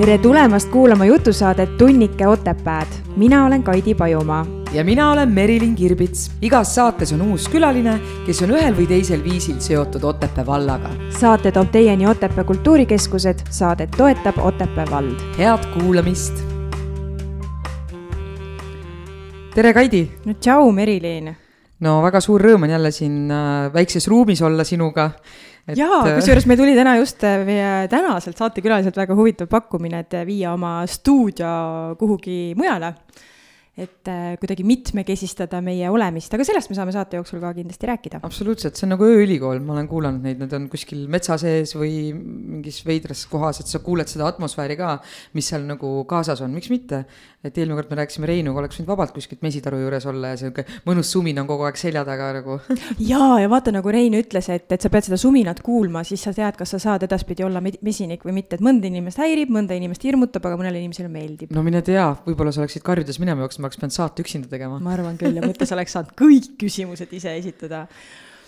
tere tulemast kuulama jutusaadet Tunnike Otepääd. mina olen Kaidi Pajumaa. ja mina olen Merilin Kirbits. igas saates on uus külaline, kes on ühel või teisel viisil seotud Otepää vallaga. saate toob teieni Otepää Kultuurikeskused, saadet toetab Otepää vald. head kuulamist. tere, Kaidi. no tšau, Merilin. no väga suur rõõm on jälle siin äh, väikses ruumis olla sinuga et.... jaa, äh, kusjuures meil tuli täna just äh, meie tänaselt saatekülaliselt väga huvitav pakkumine, et viia oma stuudio kuhugi mujale et äh, kuidagi mitmekesistada meie olemist, aga sellest me saame saate jooksul ka kindlasti rääkida. absoluutselt, see on nagu ööülikool, ma olen kuulanud neid, need on kuskil metsa sees või mingis veidras kohas, et sa kuuled seda atmosfääri ka, mis seal nagu kaasas on, miks mitte. et eelmine kord me rääkisime Reinuga, oleks võinud vabalt kuskilt mesitaru juures olla ja sihuke mõnus sumin on kogu aeg selja taga nagu jaa, ja vaata, nagu Rein ütles, et, et sa pead seda suminat kuulma, siis sa tead, kas sa saad edaspidi olla mesinik või mitte, et mõnda inimest häirib, mõnda inimest hirmutab, aga mõnele inimesele meeldib. no mine tea, võib-olla sa oleksid karjudes minema jooksma, oleks pidanud saate üksinda tegema. ma arvan küll ja mõttes oleks saanud kõik küsimused ise esitada.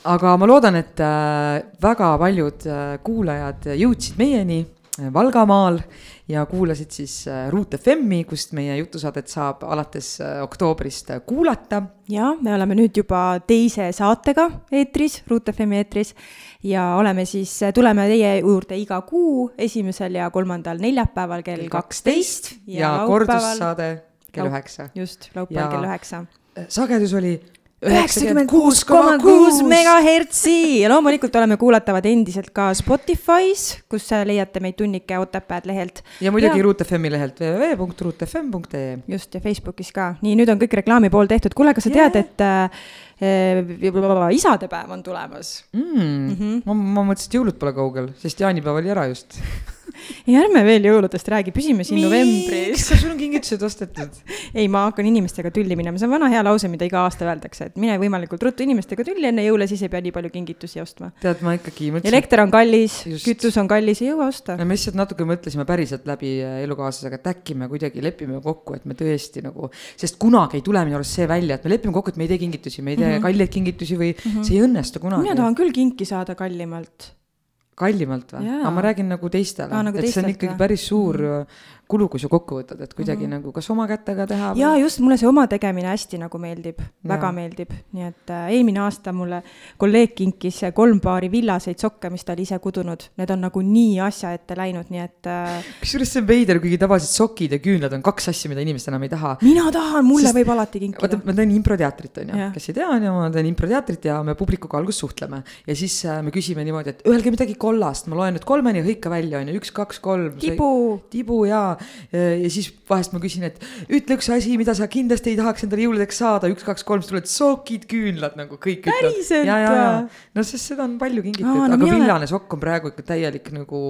aga ma loodan, et äh, väga paljud äh, kuulajad jõudsid meieni äh, Valgamaal ja kuulasid siis Ruut FM-i, kust meie jutusaadet saab alates oktoobrist kuulata. ja me oleme nüüd juba teise saatega eetris, Ruut FM-i eetris ja oleme siis, tuleme teie juurde iga kuu esimesel ja kolmandal neljapäeval kell kaksteist ja, ja kordussaade kell üheksa. just, laupäeval kell üheksa. sagedus oli üheksakümmend kuus koma kuus megahertsi ja loomulikult oleme kuulatavad endiselt ka Spotify's, kus leiate meid Tunnike Otepääd lehelt. ja muidugi Ruut FM-i lehelt www.ruutfm.ee. just ja Facebookis ka, nii nüüd on kõik reklaami pool tehtud, kuule, kas sa yeah. tead, et äh, isadepäev on tulemas mm,? Mm -hmm. ma, ma mõtlesin, et jõulud pole kaugel, sest jaanipäev oli ära just ei, ärme veel jõuludest räägi, püsime siin Miks? novembris. kas sul on kingitused ostetud? ei, ma hakkan inimestega tülli minema, see on vana hea lause, mida iga aasta öeldakse, et mine võimalikult ruttu inimestega tülli enne jõule, siis ei pea nii palju kingitusi ostma. tead, ma ikkagi mõtlesin. elekter on kallis, kütus on kallis, ei jõua osta. me lihtsalt natuke mõtlesime päriselt läbi äh, elukaaslasega, et äkki me kuidagi lepime kokku, et me tõesti nagu, sest kunagi ei tule minu arust see välja, et me lepime kokku, et me ei tee kingitusi, me ei tee mm -hmm. kalleid kingitusi või mm -hmm. see ei õnnestu kunagi. mina tahan küll kinki saada kallimalt kallimalt või? aga ma räägin nagu teistele, nagu et see on ikkagi päris suur mm kulu, kui sa kokku võtad, et kuidagi mm -hmm. nagu kas oma kätega teha. ja just, mulle see oma tegemine hästi nagu meeldib, väga meeldib, nii et äh, eelmine aasta mulle kolleeg kinkis kolm paari villaseid sokke, mis ta oli ise kudunud, need on nagu nii asja ette läinud, nii et äh.... kusjuures see on veider, kuigi tavaliselt sokid ja küünlad on kaks asja, mida inimesed enam ei taha. mina tahan, mulle Sest, võib alati kinkida. vaata, ma teen improteatrit, on ju, kes ei tea, on ju, ma teen improteatrit ja me publikuga alguses suhtleme ja siis äh, me küsime niimoodi, et öelge midagi kollast, ma loen nüüd kolmeni ja hõika välja, on ju, üks, kaks, kolm. tibu. tibu jaa ja siis vahest ma küsin, et ütle üks asi, mida sa kindlasti ei tahaks endale jõuludeks saada, üks, kaks, kolm, siis tulevad sokid, küünlad nagu kõik ütlevad. ja, ja, ja, no sest seda on palju kingitud, no, aga villane olen... sokk on praegu ikka täielik nagu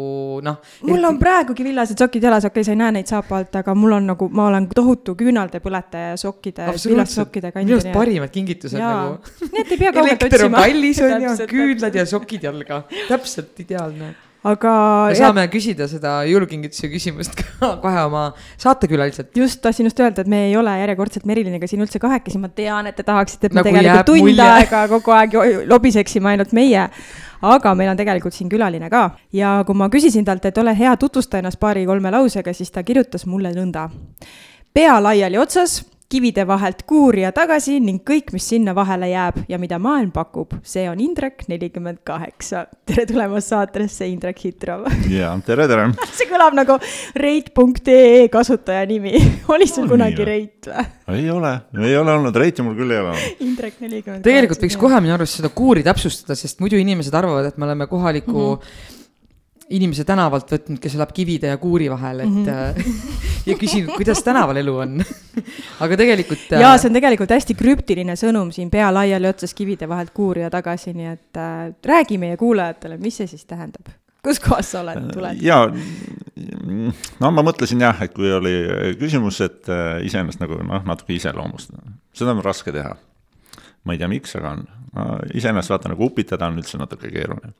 noh. mul eriti... on praegugi villased sokid jalas, okei okay,, sa ei näe neid saapa alt, aga mul on nagu, ma olen tohutu küünalde põletaja sokkide, villassokkide kandja. minu arust parimad kingitused ja. nagu. et ei pea kaugelt otsima. elekter on kallis on ju, küünlad ja sokid jalga, täpselt ideaalne aga. me saame küsida seda jõulukingituse küsimust ka kohe oma saatekülaliselt. just, tahtsin just öelda, et me ei ole järjekordselt Meriliniga siin üldse kahekesi, ma tean, et te tahaksite, et me nagu tegelikult tund mulje. aega kogu aeg lobiseksime ainult meie. aga meil on tegelikult siin külaline ka ja kui ma küsisin talt, et ole hea, tutvusta ennast paari-kolme lausega, siis ta kirjutas mulle nõnda. pea laiali otsas kivide vahelt kuuri ja tagasi ning kõik, mis sinna vahele jääb ja mida maailm pakub, see on Indrek nelikümmend kaheksa. tere tulemast saatesse, Indrek Hitrov. ja tere, tere see kõlab nagu reit.ee kasutaja nimi oli sul oh, kunagi Reit või? ei ole, ei ole olnud, Reiti mul küll ei ole olnud. Indrek nelikümmend. tegelikult võiks kohe minu arust seda kuuri täpsustada, sest muidu inimesed arvavad, et me oleme kohaliku mm -hmm inimese tänavalt võtnud, kes elab kivide ja kuuri vahel, et mm -hmm. ja küsinud, kuidas tänaval elu on aga tegelikult. ja äh, see on tegelikult hästi krüptiline sõnum siin pea laiali otsas kivide vahelt kuuri ja tagasi, nii et äh, räägi meie kuulajatele, mis see siis tähendab? kus kohas sa oled, tuled? ja, no ma mõtlesin jah, et kui oli küsimus, et äh, iseennast nagu noh, natuke iseloomustada, seda on raske teha. ma ei tea, miks, aga on no,, iseennast vaata nagu upitada on üldse natuke keeruline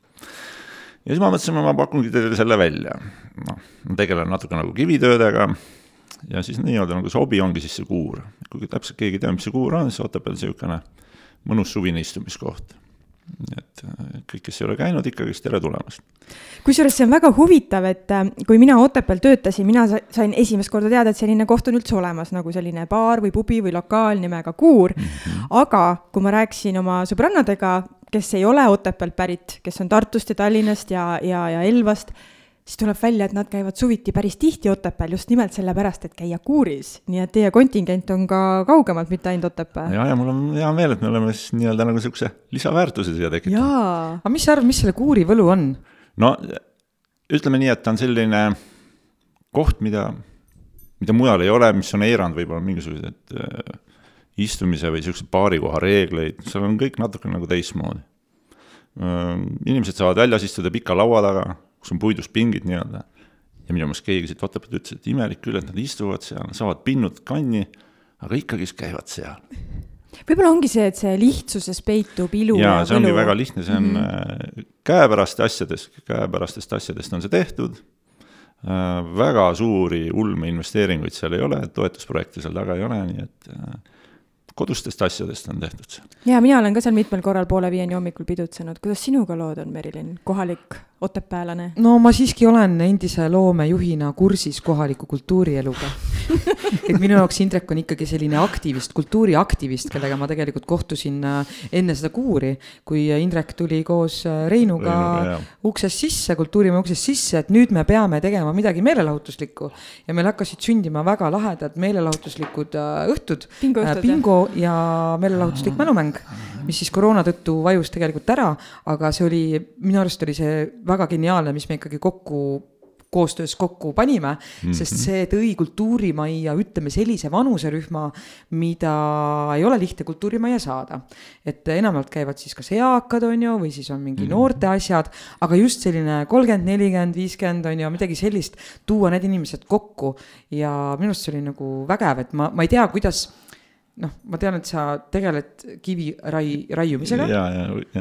ja siis ma mõtlesin, ma pakungi teile selle välja. noh, ma tegelen natuke nagu kivitöödega ja siis nii-öelda nagu see hobi ongi siis see kuur. kui täpselt keegi ei tea, mis see kuur on, siis Otepääl niisugune mõnus suvine istumiskoht. et äh, kõik, kes ei ole käinud, ikkagist tere tulemast. kusjuures see on väga huvitav, et äh, kui mina Otepääl töötasin, mina sain esimest korda teada, et selline koht on üldse olemas, nagu selline baar või pubi või lokaal nimega Kuur mm. -hmm. aga kui ma rääkisin oma sõbrannadega, kes ei ole Otepäält pärit, kes on Tartust ja Tallinnast ja, ja, ja Elvast siis tuleb välja, et nad käivad suviti päris tihti Otepääl just nimelt sellepärast, et käia kuuris. nii et teie kontingent on ka kaugemalt, mitte ainult Otepää. ja, ja mul on hea meel, et me oleme siis nii-öelda nagu niisuguse lisaväärtuse siia tekitanud. aga mis sa arvad, mis selle kuuri võlu on? no ütleme nii, et ta on selline koht, mida, mida mujal ei ole, mis on eiranud võib-olla mingisuguseid äh, istumise või niisuguse baarikoha reegleid, seal on kõik natuke nagu teistmoodi inimesed saavad väljas istuda pika laua taga kus on puidust pingid nii-öelda. ja minu meelest keegi siit Otepäält ütles, et imelik küll, et nad istuvad seal, saavad pinnud kanni, aga ikkagist käivad seal. võib-olla ongi see, et see lihtsuses peitub ilu ja, ja see ongi väga lihtne, see on mm -hmm. käepäraste asjades, käepärastest asjadest on see tehtud väga suuri ulme investeeringuid seal ei ole, toetusprojekte seal taga ei ole, nii et kodustest asjadest on tehtud seal. ja mina olen ka seal mitmel korral poole viieni hommikul pidutsenud, kuidas sinuga lood on, Merilin, kohalik otepäälane? no ma siiski olen endise loomejuhina kursis kohaliku kultuurieluga et minu jaoks Indrek on ikkagi selline aktivist, kultuuriaktivist, kellega ma tegelikult kohtusin äh, enne seda kuuri, kui Indrek tuli koos äh, Reinuga Reinu, uksest sisse, kultuurimaja uksest sisse, et nüüd me peame tegema midagi meelelahutuslikku. ja meil hakkasid sündima väga lahedad meelelahutuslikud äh, õhtud, bingo ja meelelahutuslik mälumäng, mis siis koroona tõttu vajus tegelikult ära, aga see oli, minu arust oli see väga geniaalne, mis me ikkagi kokku koostöös kokku panime mm, -hmm. sest see tõi kultuurimajja, ütleme sellise vanuserühma, mida ei ole lihtne kultuurimajja saada. et enamjaolt käivad siis kas eakad, on ju, või siis on mingi mm -hmm. noorte asjad, aga just selline kolmkümmend, nelikümmend, viiskümmend on ju, midagi sellist, tuua need inimesed kokku ja minu arust see oli nagu vägev, et ma, ma ei tea, kuidas noh, ma tean, et sa tegeled kivirai-, raiumisega.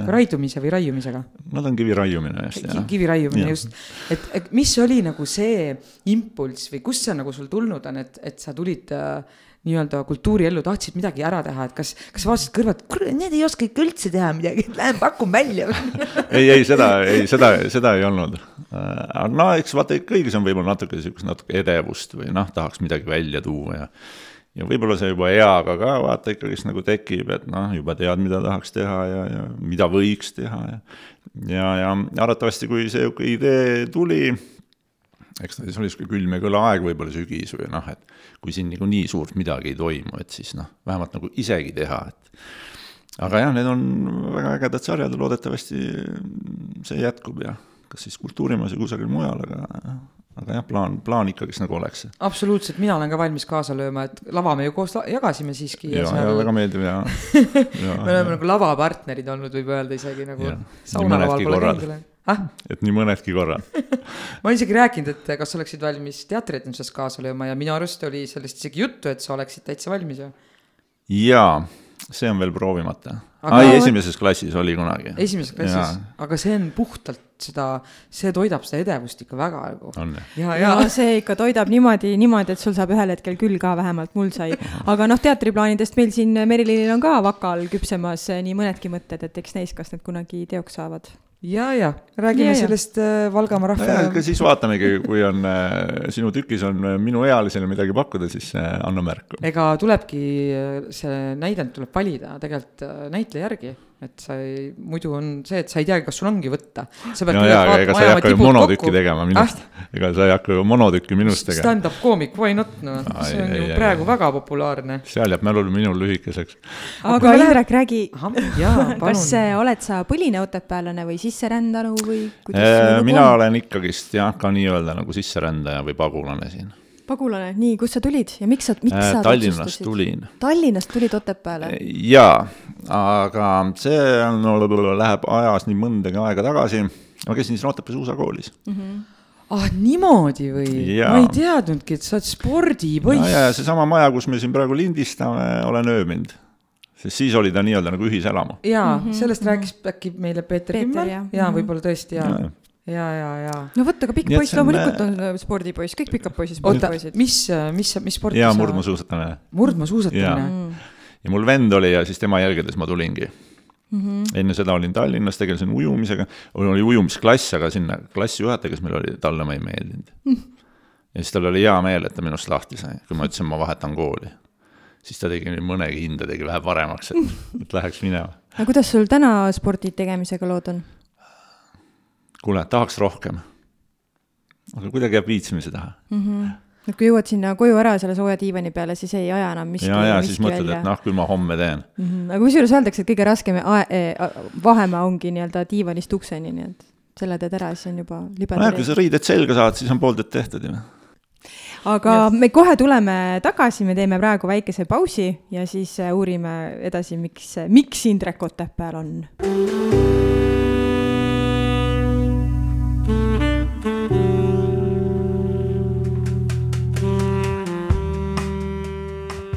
raidumise või raiumisega. Nad on kivi raiumine just, jah. kivi raiumine ja. just, et, et mis oli nagu see impulss või kust see nagu sul tulnud on, et, et sa tulid äh, nii-öelda kultuuriellu, tahtsid midagi ära teha, et kas, kas vaatasid kõrvalt, kurat, need ei oska ikka üldse teha midagi, lähen pakun välja ei, ei seda, ei seda, seda ei olnud. Äh, no eks vaata, kõigis on võib-olla natuke sihukest natuke edevust või noh, tahaks midagi välja tuua ja ja võib-olla see juba eaga ka vaata ikkagist nagu tekib, et noh, juba tead, mida tahaks teha ja, ja mida võiks teha ja ja, ja arvatavasti, kui see idee tuli, eks ta siis oli niisugune külm ja kõla aeg, võib-olla sügis või noh, et kui siin niikuinii suurt midagi ei toimu, et siis noh, vähemalt nagu isegi teha, et aga jah, need on väga ägedad sarjad ja loodetavasti see jätkub ja kas siis Kultuurimajas või kusagil mujal, aga aga jah, plaan, plaan ikkagist nagu oleks. absoluutselt, mina olen ka valmis kaasa lööma, et lava me ju koos jagasime siiski. ja, ja, väga meeldiv ja, ja me oleme nagu lavapartnerid olnud, võib öelda isegi nagu. ah?. et nii mõnedki korrad ma isegi rääkinud, et kas oleksid valmis teatrietenduses kaasa lööma ja minu arust oli sellest isegi juttu, et sa oleksid täitsa valmis ju. jaa see on veel proovimata. ai, esimeses klassis oli kunagi. esimeses klassis, aga see on puhtalt seda, see toidab seda edevust ikka väga nagu. ja, ja. ja see ikka toidab niimoodi, niimoodi, et sul saab ühel hetkel küll ka, vähemalt mul sai. aga noh, teatriplaanidest meil siin Merilinil on ka vakal küpsemas nii mõnedki mõtted, et eks näis, kas need kunagi teoks saavad ja, ja räägime ja, sellest äh, Valgamaa rahvale. siis vaatamegi, kui on äh, sinu tükis on äh, minuealisele midagi pakkuda, siis anna märku. ega tulebki, see näidend tuleb valida tegelikult näitleja järgi et sa ei, muidu on see, et sa ei teagi, kas sul ongi võtta. no jaa, ega sa ei hakka ju monotükki kokku. tegema minust ah?, ega sa ei hakka ju monotükki minust tegema. Stand-up koomik, why not, noh, see on ei, ju ei, praegu ei. väga populaarne. seal jääb mälul minul lühikeseks. aga Indrek, räägi, kas oled sa põline otepäällane või sisserändanu või kuidas? mina on? olen ikkagist jah, ka nii-öelda nagu sisserändaja või pagulane siin pagulane, nii, kust sa tulid ja miks sa, miks äh, sa Tallinnast tulin. Tallinnast tulid Otepääle? jaa, aga see on no,, läheb ajas nii mõndagi aega tagasi. ma käisin siin Otepää suusakoolis mm. -hmm ah niimoodi või? ma ei teadnudki, et sa oled spordipoiss. ja, ja seesama maja, kus me siin praegu lindistame, olen ööbinud. sest siis oli ta nii-öelda nagu ühiselamu. jaa mm, -hmm. sellest rääkis äkki meile Peeter, Kimmel, jaa ja, mm -hmm. võib-olla tõesti jaa ja ja, ja, ja. no vot, aga pikk poiss loomulikult on äh, spordipoiss, kõik pikad poisid, spordipoisid. mis, äh, mis, mis sporti sa? jaa, murdmaasuusatamine. murdmaasuusatamine. Ja mul vend oli ja siis tema jälgedes ma tulingi. mm. -hmm. enne seda olin Tallinnas, tegelesin ujumisega, oli ujumisklass, aga sinna klassijuhataja, kes meil oli, talle ma ei meeldinud mm. -hmm. ja siis tal oli hea meel, et ta minust lahti sai, kui ma ütlesin, ma vahetan kooli. siis ta tegi mõnegi hinda tegi vähe paremaks, et, et läheks minema. aga kuidas sul täna spordi tegemisega lood on? Kuule, tahaks rohkem. aga kuidagi jääb viitsimise taha mm. -hmm et kui jõuad sinna koju ära selle sooja diivani peale, siis ei aja enam miski. ja, ja miski siis mõtled, et noh, küll ma homme teen mm. -hmm. aga kusjuures öeldakse, et kõige raskem e, vahemaa ongi nii-öelda diivanist ukseni, nii et selle teed ära, siis on juba libe. nojah, kui sa riided selga saad, siis on pool tööd tehtud ju. aga ja. me kohe tuleme tagasi, me teeme praegu väikese pausi ja siis äh, uurime edasi, miks, miks Indrek Otepääl on.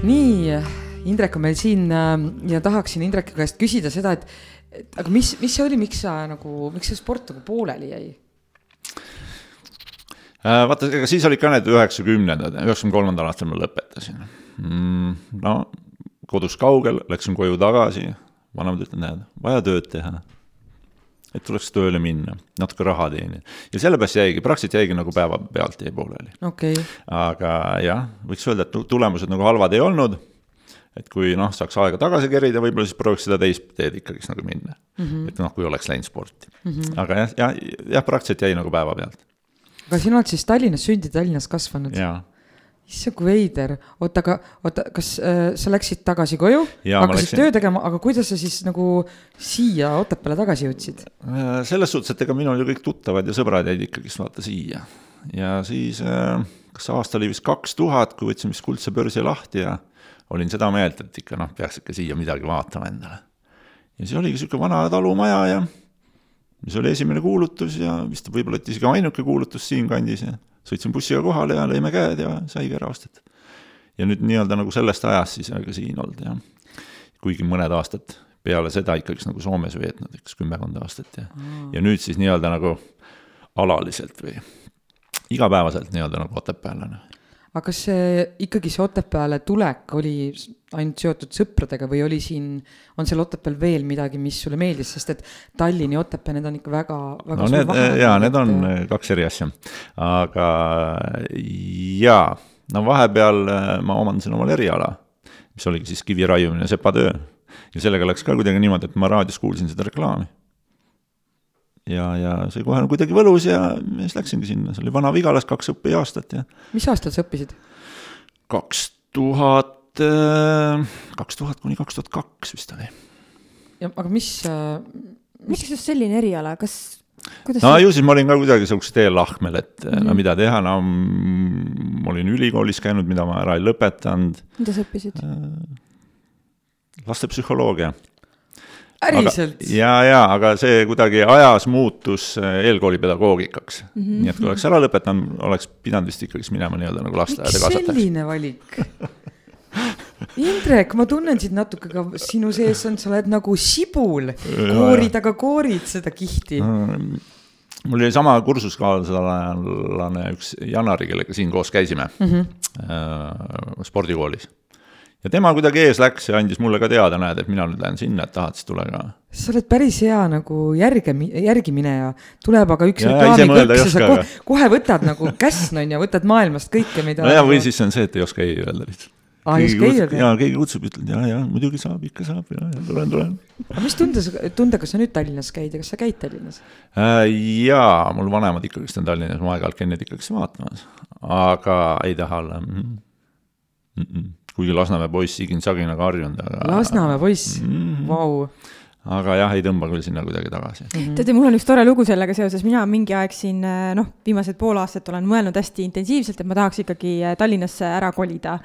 Nii, Indrek on meil siin äh, ja tahaksin Indreku käest küsida seda, et, et aga mis, mis see oli, miks sa nagu, miks see sport nagu pooleli jäi? Äh, vaata, ega siis olid ka need üheksakümnendad, üheksakümne kolmandal aastal ma lõpetasin mm,. no kodus kaugel, läksin koju tagasi, vanemad ütlevad, näed, vaja tööd teha et tuleks tööle minna, natuke raha teenida. ja sellepärast jäigi, praktiliselt jäigi nagu päevapealt jäi pooleli okay.. aga jah, võiks öelda, et tulemused nagu halvad ei olnud. et kui noh, saaks aega tagasi kerida, võib-olla siis prooviks seda teist teed ikkagist nagu minna mm. -hmm. et noh, kui oleks läinud sporti mm. -hmm. aga jah, jah, jah, praktiliselt jäi nagu päevapealt. aga sina oled siis Tallinnas sündinud, Tallinnas kasvanud? jaa issand kui veider, oota, aga oota, kas äh, sa läksid tagasi koju, hakkasid läksin... töö tegema, aga kuidas sa siis nagu siia Otepääle tagasi jõudsid äh,? selles suhtes, et ega minul ju kõik tuttavad ja sõbrad jäid ikkagist vaata siia ja siis äh, kas aasta oli vist kaks tuhat, kui võtsin vist Kuldse börsi lahti ja olin seda meelt, et ikka noh, peaks ikka siia midagi vaatama endale. ja siis oligi sihuke vana talumaja ja mis oli esimene kuulutus ja vist võib-olla isegi ainuke kuulutus siinkandis ja sõitsin bussiga kohale ja lõime käed ja saigi ära ostetud. ja nüüd nii-öelda nagu sellest ajast siis aga siin olnud jah. kuigi mõned aastad peale seda ikkagist nagu Soomes veetnud, eks kümmekond aastat ja mm., ja nüüd siis nii-öelda nagu alaliselt või igapäevaselt nii-öelda nagu otepäällane aga kas see ikkagi see Otepääle tulek oli ainult seotud sõpradega või oli siin, on seal Otepääl veel midagi, mis sulle meeldis, sest et Tallinn ja Otepää, need on ikka väga, väga no need, jaa, need on. Äh, kaks eri asja, aga jaa, no vahepeal äh, ma omandasin omal eriala, mis oligi siis kivi raiumine, sepatöö. ja sellega läks ka kuidagi niimoodi, et ma raadios kuulsin seda reklaami ja, ja see kohe kuidagi võlus ja siis läksingi sinna, see oli Vana-Vigalas kaks õppeaastat ja. mis aastal sa õppisid? kaks tuhat, äh, kaks tuhat kuni kaks tuhat kaks vist oli. ja aga mis äh,, miks just selline eriala, kas Kuidas no ju siis ma olin ka kuidagi sihukese teelahkmel, et mm no mhm. mida teha, no ma olin ülikoolis käinud, mida ma ära ei lõpetanud. mida sa õppisid äh,? lastepsühholoogia päriselt? ja, ja, aga see kuidagi ajas muutus äh, eelkoolipedagoogikaks mm. -hmm. nii et kui oleks ära lõpetanud, oleks pidanud vist ikkagi minema nii-öelda nagu lasteaeda kasvatajaks. selline valik Indrek, ma tunnen sind natuke ka, sinu sees on, sa oled nagu sibul, koorid, aga koorid seda kihti mm mul oli sama kursuskaaslane üks Janari, kellega siin koos käisime mm -hmm. spordikoolis ja tema kuidagi ees läks ja andis mulle ka teada, näed, et mina nüüd lähen sinna, et tahad, siis tule ka. sa oled päris hea nagu järge, järgimineja, tuleb aga üks reklaamikõlks ja sa kohe, kohe võtad nagu käsn on ju, võtad maailmast kõike, mida. nojah, või siis on see, et ei oska ei öelda lihtsalt. aa, ei oska ei öelda? jaa, keegi kutsub, ütled ja, ja muidugi saab, ikka saab ja, ja tulen, tulen. aga mis tunde tundega sa nüüd Tallinnas käid ja kas sa käid Tallinnas äh,? jaa, mul vanemad ikkagist on Tallinnas, ma aeg-ajalt käin neid ikkagist vaatamas, aga ei taha olla mm. -mm kuigi Lasnamäe poiss sigin-saginaga harjunud, aga. Lasnamäe poiss? Mm, -hmm. vau. Aga jah, ei tõmba küll sinna kuidagi tagasi. -hmm.. teate, mul on üks tore lugu sellega seoses, mina mingi aeg siin noh, viimased pool aastat olen mõelnud hästi intensiivselt, et ma tahaks ikkagi Tallinnasse ära kolida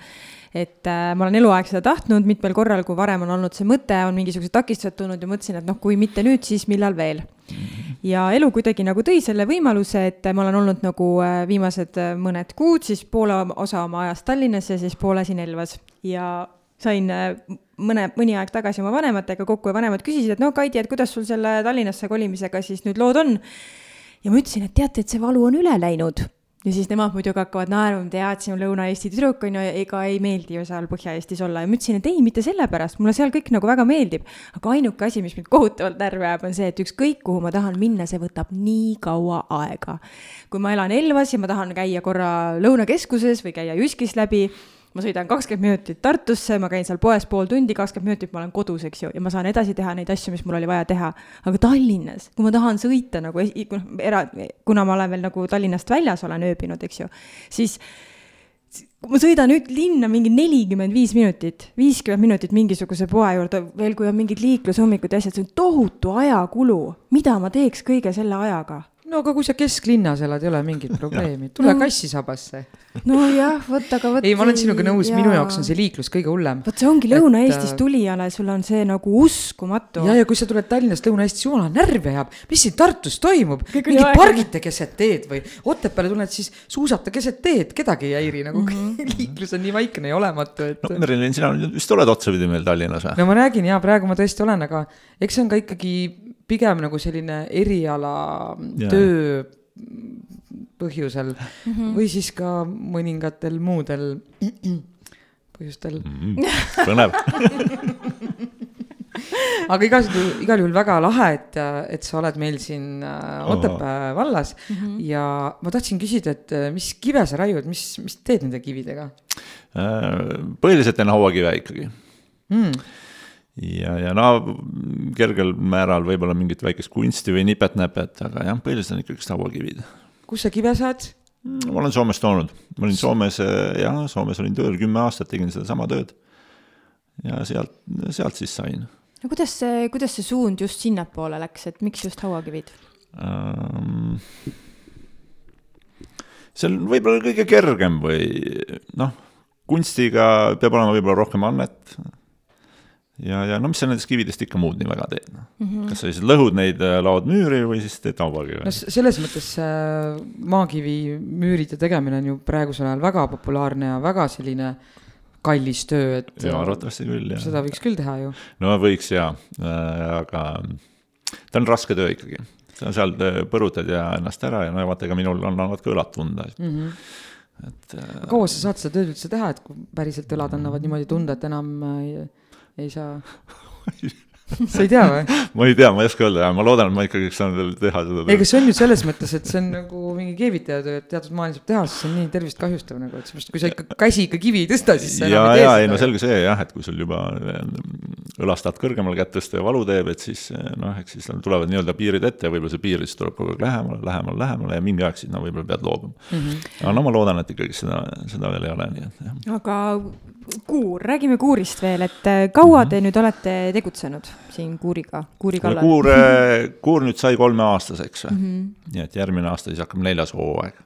et äh, ma olen eluaeg seda tahtnud mitmel korral, kui varem on olnud see mõte, on mingisugused takistused tulnud ja mõtlesin, et noh, kui mitte nüüd, siis millal veel. ja elu kuidagi nagu tõi selle võimaluse, et ma olen olnud nagu äh, viimased äh, mõned kuud siis poole osa oma ajast Tallinnas ja siis poole siin Elvas ja sain mõne, mõni aeg tagasi oma vanematega kokku ja vanemad küsisid, et no Kaidi, et kuidas sul selle Tallinnasse kolimisega siis nüüd lood on. ja ma ütlesin, et teate, et see valu on üle läinud ja siis nemad muidugi hakkavad naerma, tead, siin on Lõuna-Eesti tüdruk on ju, ega ei meeldi ju seal Põhja-Eestis olla ja ma ütlesin, et ei, mitte sellepärast, mulle seal kõik nagu väga meeldib. aga ainuke asi, mis mind kohutavalt närvi ajab, on see, et ükskõik kuhu ma tahan minna, see võtab nii kaua aega. kui ma elan Elvas ja ma tahan käia korra Lõunakeskuses või käia Jyskis läbi ma sõidan kakskümmend minutit Tartusse, ma käin seal poes pool tundi, kakskümmend minutit ma olen kodus, eks ju, ja ma saan edasi teha neid asju, mis mul oli vaja teha. aga Tallinnas, kui ma tahan sõita nagu era, kuna ma olen veel nagu Tallinnast väljas olen ööbinud, eks ju, siis ma sõidan nüüd linna mingi nelikümmend viis minutit, viiskümmend minutit mingisuguse poe juurde, veel kui on mingid liiklusummikud ja asjad, see on tohutu ajakulu. mida ma teeks kõige selle ajaga? No aga kui sa kesklinnas elad, ei ole mingit probleemi, tule no. kassisabasse. nojah, vot aga vot. ei, ma olen sinuga nõus, minu jaoks on see liiklus kõige hullem. vot see ongi Lõuna-Eestist et... tulijale, sul on see nagu uskumatu. ja, ja kui sa tuled Tallinnast Lõuna-Eestist, jumala närvi ajab, mis siin Tartus toimub, mingi pargite keset teed või Otepääle tuled, siis suusata keset teed, kedagi ei häiri nagu mm -hmm. liiklus on nii vaikne ja olematu, et. no Merilin, sina vist oled otsapidi meil Tallinnas või? no ma räägin ja praegu ma tõesti olen, aga eks see on ka ikkagi pigem nagu selline eriala ja. töö põhjusel mm -hmm. või siis ka mõningatel muudel põhjustel mm,. põnev aga juhul, igal juhul väga lahe, et, et sa oled meil siin äh, Otepää vallas mm -hmm. ja ma tahtsin küsida, et äh, mis kive sa raiud, mis, mis teed nende kividega? Äh, põhiliselt teen hauakive ikkagi mm ja, ja no kergel määral võib-olla mingit väikest kunsti või nipet-näpet, aga jah, põhiliselt on ikkagi hauakivid. kust sa kive saad? Mm, ma olen Soomest toonud, ma olin Soomes, jah, Soomes olin tööl kümme aastat, tegin sedasama tööd. ja sealt, sealt siis sain. no kuidas see, kuidas see suund just sinnapoole läks, et miks just hauakivid um,? see on võib-olla kõige kergem või noh, kunstiga peab olema võib-olla rohkem annet ja, ja no mis sa nendest kividest ikka muud nii väga teed no? mm. -hmm. kas sa siis lõhud neid, äh, laod müüri või siis teed hauakivi? no selles mõttes äh, maakivi müüride tegemine on ju praegusel ajal väga populaarne ja väga selline kallis töö, et. jaa, arvatavasti küll, jah. seda võiks küll teha ju. no võiks jaa äh,, aga ta on raske töö ikkagi. sa seal põrutad ja ennast ära ja no vaata, ega minul annavad ka õlad tunda mm. -hmm et kaua sa saad seda tööd üldse teha, et kui päriselt õlad annavad niimoodi tunda, et enam äh, ei saa sa ei tea või? ma ei tea, ma ei oska öelda ja ma loodan, et ma ikkagi saan veel teha seda. ei, aga see on ju selles mõttes, et see on nagu mingi keevitaja töö, et teatud maani saab teha, sest see on nii tervist kahjustav nagu, et seepärast, kui sa ikka käsi ikka kivi ei tõsta, siis sa ja, enam ei tee ja, seda. ei no selge see jah, et kui sul juba õlast tahad kõrgemale kätt tõsta ja valu teeb, et siis noh, eks siis tulevad nii-öelda piirid ette ja võib-olla see piir siis tuleb kogu aeg lähemale, lähemale, lähemale ja mingi aeg siis no võib-olla pead loobuma mm. -hmm. aga no ma loodan, et ikkagi seda, seda veel ei ole, nii et jah. aga kuur, räägime kuurist veel, et äh, kaua te nüüd olete tegutsenud siin kuuriga, kuuri kallal? kuur, kuur nüüd sai kolmeaastaseks mm, -hmm. nii et järgmine aasta siis hakkab neljas hooaeg.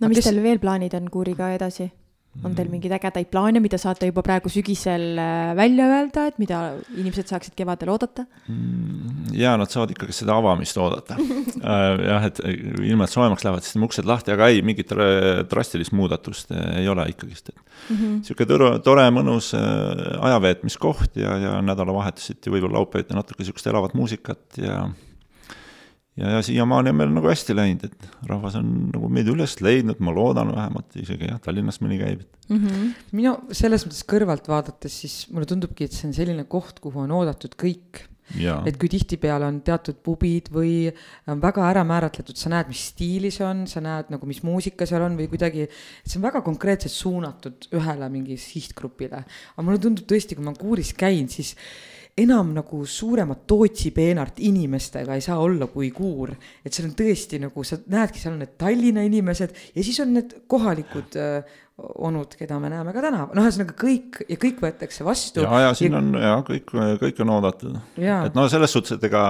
no mis teil veel plaanid on kuuriga edasi? On teil mingeid ägedaid plaane, mida saate juba praegu sügisel äh, välja öelda, et mida inimesed saaksid kevadel oodata? Mm, ja nad saavad ikkagi seda avamist oodata äh, jah, et ilmad soojemaks lähevad, siis uksed lahti, aga ei, mingit drastilist muudatust äh, ei ole ikkagist, et mm -hmm. sihuke tore, tore mõnus ajaveetmiskoht ja, ja nädalavahetuseti võib-olla laupäeviti natuke sihukest elavat muusikat ja ja, ja siiamaani on meil nagu hästi läinud, et rahvas on nagu meid üles leidnud, ma loodan vähemalt, isegi jah, Tallinnas mõni käib mm. -hmm. minu selles mõttes kõrvalt vaadates, siis mulle tundubki, et see on selline koht, kuhu on oodatud kõik. et kui tihtipeale on teatud pubid või on väga ära määratletud, sa näed, mis stiili see on, sa näed nagu, mis muusika seal on või kuidagi, et see on väga konkreetselt suunatud ühele mingi sihtgrupile. aga mulle tundub tõesti, kui ma kuuris käin, siis enam nagu suuremat Tootsi peenart inimestega ei saa olla kui kuur. et seal on tõesti nagu sa näedki, seal on need Tallinna inimesed ja siis on need kohalikud äh, onud, keda me näeme ka tänaval, noh, ühesõnaga kõik ja kõik võetakse vastu. ja, ja siin ja... on ja kõik, kõik on oodatud. et no selles suhtes, et ega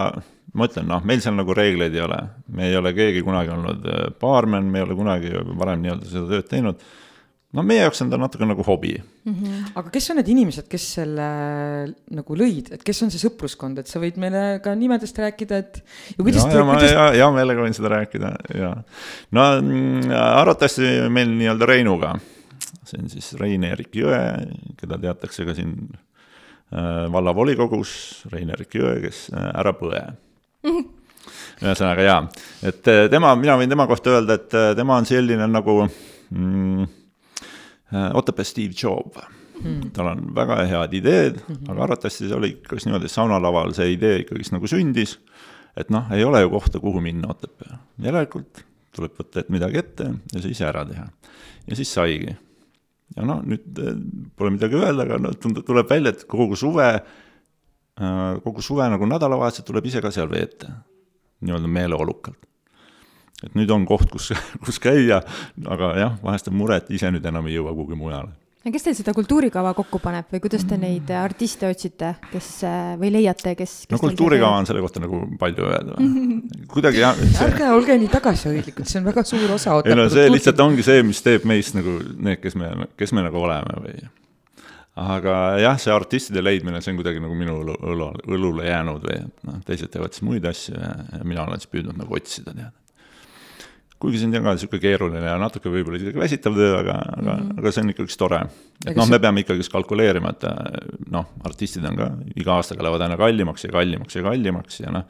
ma ütlen, noh, meil seal nagu reegleid ei ole, me ei ole keegi kunagi olnud äh, baarmen, me ei ole kunagi varem nii-öelda seda tööd teinud no meie jaoks on ta natuke nagu hobi mm. -hmm. aga kes on need inimesed, kes selle nagu lõid, et kes on see sõpruskond, et sa võid meile ka nimedest rääkida, et. ja kuidas te. Kuidas... hea, hea meelega võin seda rääkida ja no mm, arvatavasti meil nii-öelda Reinuga, see on siis Rein-Erik Jõe, keda teatakse ka siin äh, vallavolikogus, Rein-Erik Jõe, kes äh, ära põe mm. -hmm ühesõnaga jaa, et äh, tema, mina võin tema kohta öelda, et äh, tema on selline nagu mm, Otepää Steve Jobs mm.. tal on väga head ideed mm, -hmm. aga arvatavasti see oli ikkagist niimoodi, et saunalaval see idee ikkagist nagu sündis. et noh, ei ole ju kohta, kuhu minna Otepää, järelikult tuleb võtta et midagi ette ja see ise ära teha. ja siis saigi. ja noh, nüüd pole midagi öelda, aga noh, tuleb välja, et kogu suve Äh, kogu suve nagu nädalavahetused tuleb ise ka seal veeta, nii-öelda meeleolukalt. Et nüüd on koht, kus, kus käia, aga jah, vahest on mure, et ise nüüd enam ei jõua kuhugi mujale no kes teil seda kultuurikava kokku paneb või kuidas te neid artiste otsite, kes või leiate, kes, kes? no kultuurikava on selle kohta nagu palju öelda kuidagi jah see.... ärge olge nii tagasihoidlikud, see on väga suur osa. ei no see lihtsalt ongi see, mis teeb meist nagu need, kes me, kes me nagu oleme või aga jah, see artistide leidmine, see on kuidagi nagu minu õlu, õlu, õlule jäänud või et noh, teised teevad siis muid asju ja, ja mina olen siis püüdnud nagu otsida, tead. Kuigi see on ka niisugune keeruline ja natuke võib-olla isegi väsitav töö, aga mm, -hmm. aga, mhm. aga see on ikkagist tore. et noh, me peame ikkagist kalkuleerima, et noh, artistid on ka iga aastaga lähevad aina kallimaks ja kallimaks ja kallimaks ja noh,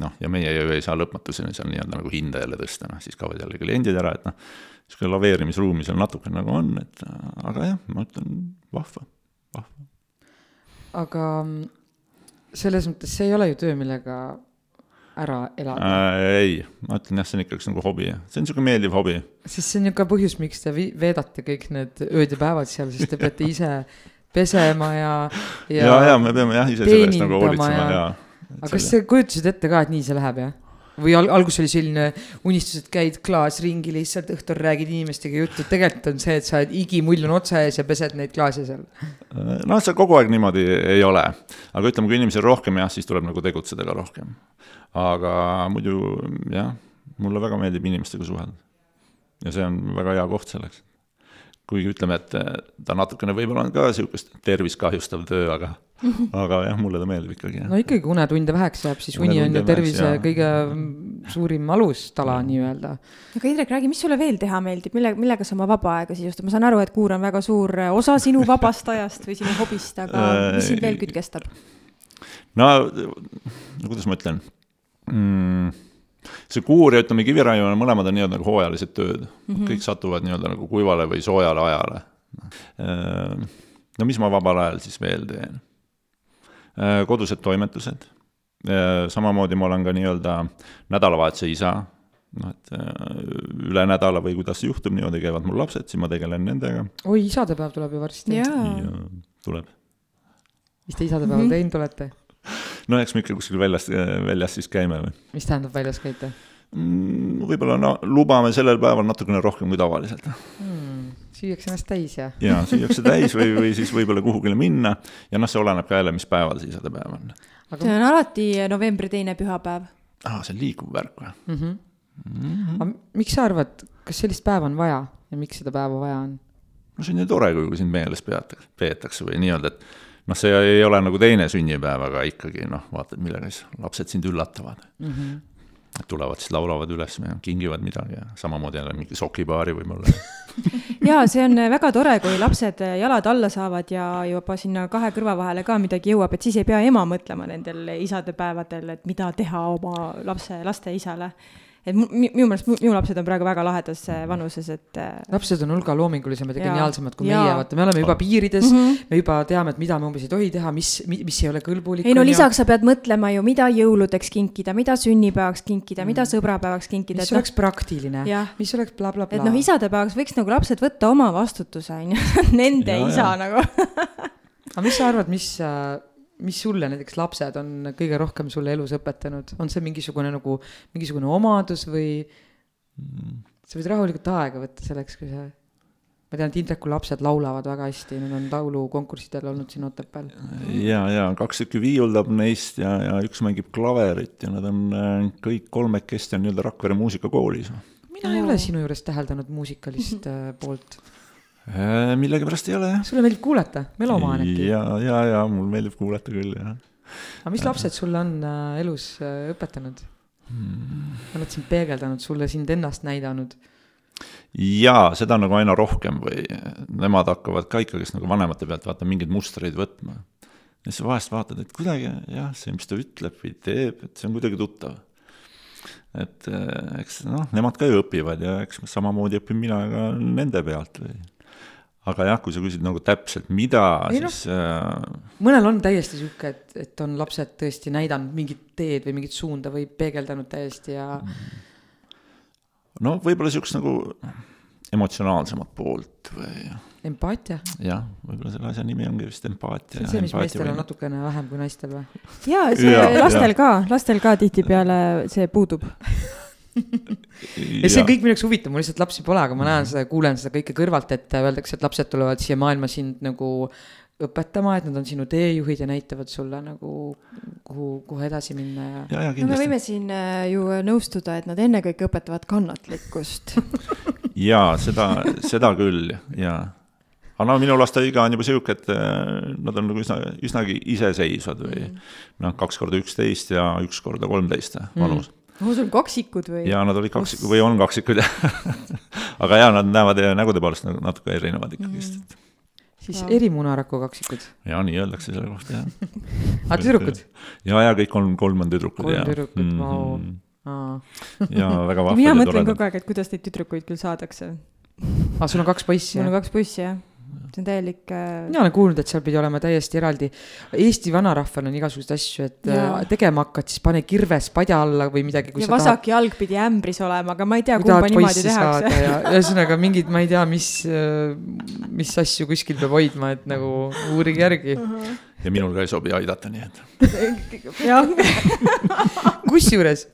noh, ja meie ju ei saa lõpmatuseni seal nii-öelda nagu hinda jälle tõsta, noh siis kaovad jälle kliendid ära, et noh, niisugune laveerimisruumi seal natuke nagu on, et aga jah, ma ütlen, vahva, vahva. aga selles mõttes see ei ole ju töö, millega ära elada äh,? ei, ma ütlen jah, see on ikkagi nagu hobi, see on niisugune meeldiv hobi. siis see on niisugune põhjus, miks te veedate kõik need ööd ja päevad seal, sest te peate ise pesema ja, ja. ja, ja me peame jah ise selle eest nagu hoolitsema ja, ja. aga kas sa kujutasid ette ka, et nii see läheb, jah? Või al alguses oli selline unistus, et käid klaas ringi lihtsalt õhtul räägid inimestega juttu, tegelikult on see, et sa oled igimull on otsa ees ja pesed neid klaase seal. noh, see kogu aeg niimoodi ei ole, aga ütleme, kui inimesi on rohkem jah, siis tuleb nagu tegutseda ka rohkem. aga muidu jah, mulle väga meeldib inimestega suhelda. ja see on väga hea koht selleks kuigi ütleme, et ta natukene võib-olla on ka sihukest tervist kahjustav töö, aga aga jah, mulle ta meeldib ikkagi. no ikkagi, unetunde väheks jääb, siis uni on ju tervise väheks, kõige suurim alustala nii-öelda. aga Indrek, räägi, mis sulle veel teha meeldib, mille, millega sa oma vaba aega sisustad, ma saan aru, et kuur on väga suur osa sinu vabast ajast või sinu hobist, aga mis sind veel kütkestab? no, no kuidas ma ütlen mm,, see kuur ja ütleme, kiviraiumine, mõlemad on nii-öelda nagu hooajalised tööd mm, -hmm. kõik satuvad nii-öelda nagu kuivale või soojale ajale. no mis ma vabal ajal siis veel teen? Äh, kodused toimetused. Äh, samamoodi ma olen ka nii-öelda nädalavahetuse isa, noh, et äh, üle nädala või kuidas see juhtub, niimoodi käivad mul lapsed, siis ma tegelen nendega. oi, isadepäev tuleb ju varsti. tuleb. mis te isadepäeval mm -hmm. teinud olete? no eks me ikka kuskil väljas, väljas siis käime või. mis tähendab väljas käite? Mm, võib-olla no lubame sellel päeval natukene rohkem kui tavaliselt hmm süüakse ennast täis ja. ja süüakse täis või, või siis võib-olla kuhugile minna ja noh, see oleneb ka jälle, mis päeval see isadepäev on. Aga... see on alati novembri teine pühapäev. aa, see on liikuv värk või mm? -hmm. Mm -hmm. aga miks sa arvad, kas sellist päeva on vaja ja miks seda päeva vaja on? no see on ju tore, kui sind meeles peatakse, peetakse või nii-öelda, et noh, see ei ole nagu teine sünnipäev, aga ikkagi noh, vaatad, millega siis lapsed sind üllatavad mm. -hmm tulevad siis laulavad üles ja kingivad midagi ja samamoodi jälle mingi sokipaari võib-olla ja see on väga tore, kui lapsed jalad alla saavad ja juba sinna kahe kõrva vahele ka midagi jõuab, et siis ei pea ema mõtlema nendel isadepäevadel, et mida teha oma lapse, laste isale et minu meelest minu lapsed on praegu väga lahedas äh, vanuses, et. Äh, lapsed on hulga loomingulisemad ja, ja geniaalsemad kui ja. meie, vaata, me oleme juba piirides mm, -hmm. me juba teame, et mida me umbes ei tohi teha, mis, mis ei ole kõlbulik. ei no lisaks sa pead mõtlema ju, mida jõuludeks kinkida, mida sünnipäevaks kinkida mm, -hmm. mida sõbrapäevaks kinkida. mis oleks no, praktiline, mis oleks blablabla bla, bla. et noh, isadepäevaks võiks nagu lapsed võtta oma vastutuse, on ju, nende ja, isa ja. nagu aga mis sa arvad, mis äh, mis sulle näiteks lapsed on kõige rohkem sulle elus õpetanud, on see mingisugune nagu, mingisugune omadus või mm. sa võid rahulikult aega võtta selleks, kui sa ma tean, et Indreku lapsed laulavad väga hästi, nad on laulukonkurssidel olnud siin Otepääl. ja, ja kaks tükki viiuldab neist ja, ja üks mängib klaverit ja nad on äh, kõik kolmekesti on nii-öelda Rakvere muusikakoolis. mina ei ole sinu juures täheldanud muusikalist äh, poolt millegipärast ei ole jah. sulle meeldib kuulata, melomaan äkki? ja, ja, ja mul meeldib kuulata küll jah. aga mis lapsed sulle on äh, elus äh, õpetanud hmm.? on nad sind peegeldanud, sulle sind ennast näidanud? jaa, seda nagu aina rohkem või nemad hakkavad ka ikkagist nagu vanemate pealt vaata mingeid mustreid võtma. ja siis vahest vaatad, et kuidagi jah, see, mis ta ütleb või teeb, et see on kuidagi tuttav et äh, eks noh, nemad ka ju õpivad ja eks samamoodi õpin mina ka nende pealt või. Aga jah, kui sa küsid nagu täpselt, mida, siis äh.... mõnel on täiesti sihuke, et, et on lapsed tõesti näidanud mingit teed või mingit suunda või peegeldanud täiesti ja. no võib-olla sihukest nagu emotsionaalsemat poolt või empaatia. jah, võib-olla selle asja nimi ongi vist empaatia. see on see, mis meestel on natukene vähem kui naistel või? jaa, see ja, lastel ja. ka, lastel ka tihtipeale see puudub ja see on kõik minu jaoks huvitav, mul lihtsalt lapsi pole, aga ma näen seda, kuulen seda kõike kõrvalt, et öeldakse, et lapsed tulevad siia maailma sind nagu õpetama, et nad on sinu teejuhid ja näitavad sulle nagu, kuhu, kuhu edasi minna ja. ja, ja no me võime siin äh, ju nõustuda, et nad ennekõike õpetavad kannatlikkust. Jaa, seda, seda küll, jaa. Aga no minu laste iga on juba sihuke, et äh, nad on nagu üsna, üsnagi iseseisvad või mm. noh, kaks korda üksteist ja üks korda kolmteist vanus. mm no sul kaksikud või? jaa, nad olid kaksikud või on kaksikud jah aga jaa, nad näevad nägude poolest nagu natuke erinevad ikkagist mm.. siis ja. erimunaraku kaksikud? jaa, nii öeldakse selle kohta jah aga tüdrukud? ja, ja kõik kolm, kolm on tüdrukud. kolm tüdrukut mm, -hmm. vau wow. ja väga vahvad mina mõtlen kogu aeg, et kuidas neid tüdrukuid küll saadakse. aa, sul on kaks poissi? mul on kaks poissi jah see on täielik äh.... mina olen kuulnud, et seal pidi olema täiesti eraldi. Eesti vanarahval on igasuguseid asju, et ja. Äh, tegema hakkad, siis pane kirves padja alla või midagi. ja vasak tahad... jalg pidi ämbris olema, aga ma ei tea, kumba niimoodi tehakse. ühesõnaga mingid, ma ei tea, mis, äh, mis asju kuskil peab hoidma, et nagu uurige järgi uh. -huh. ja minul ka ei sobi aidata, nii et. jah. kusjuures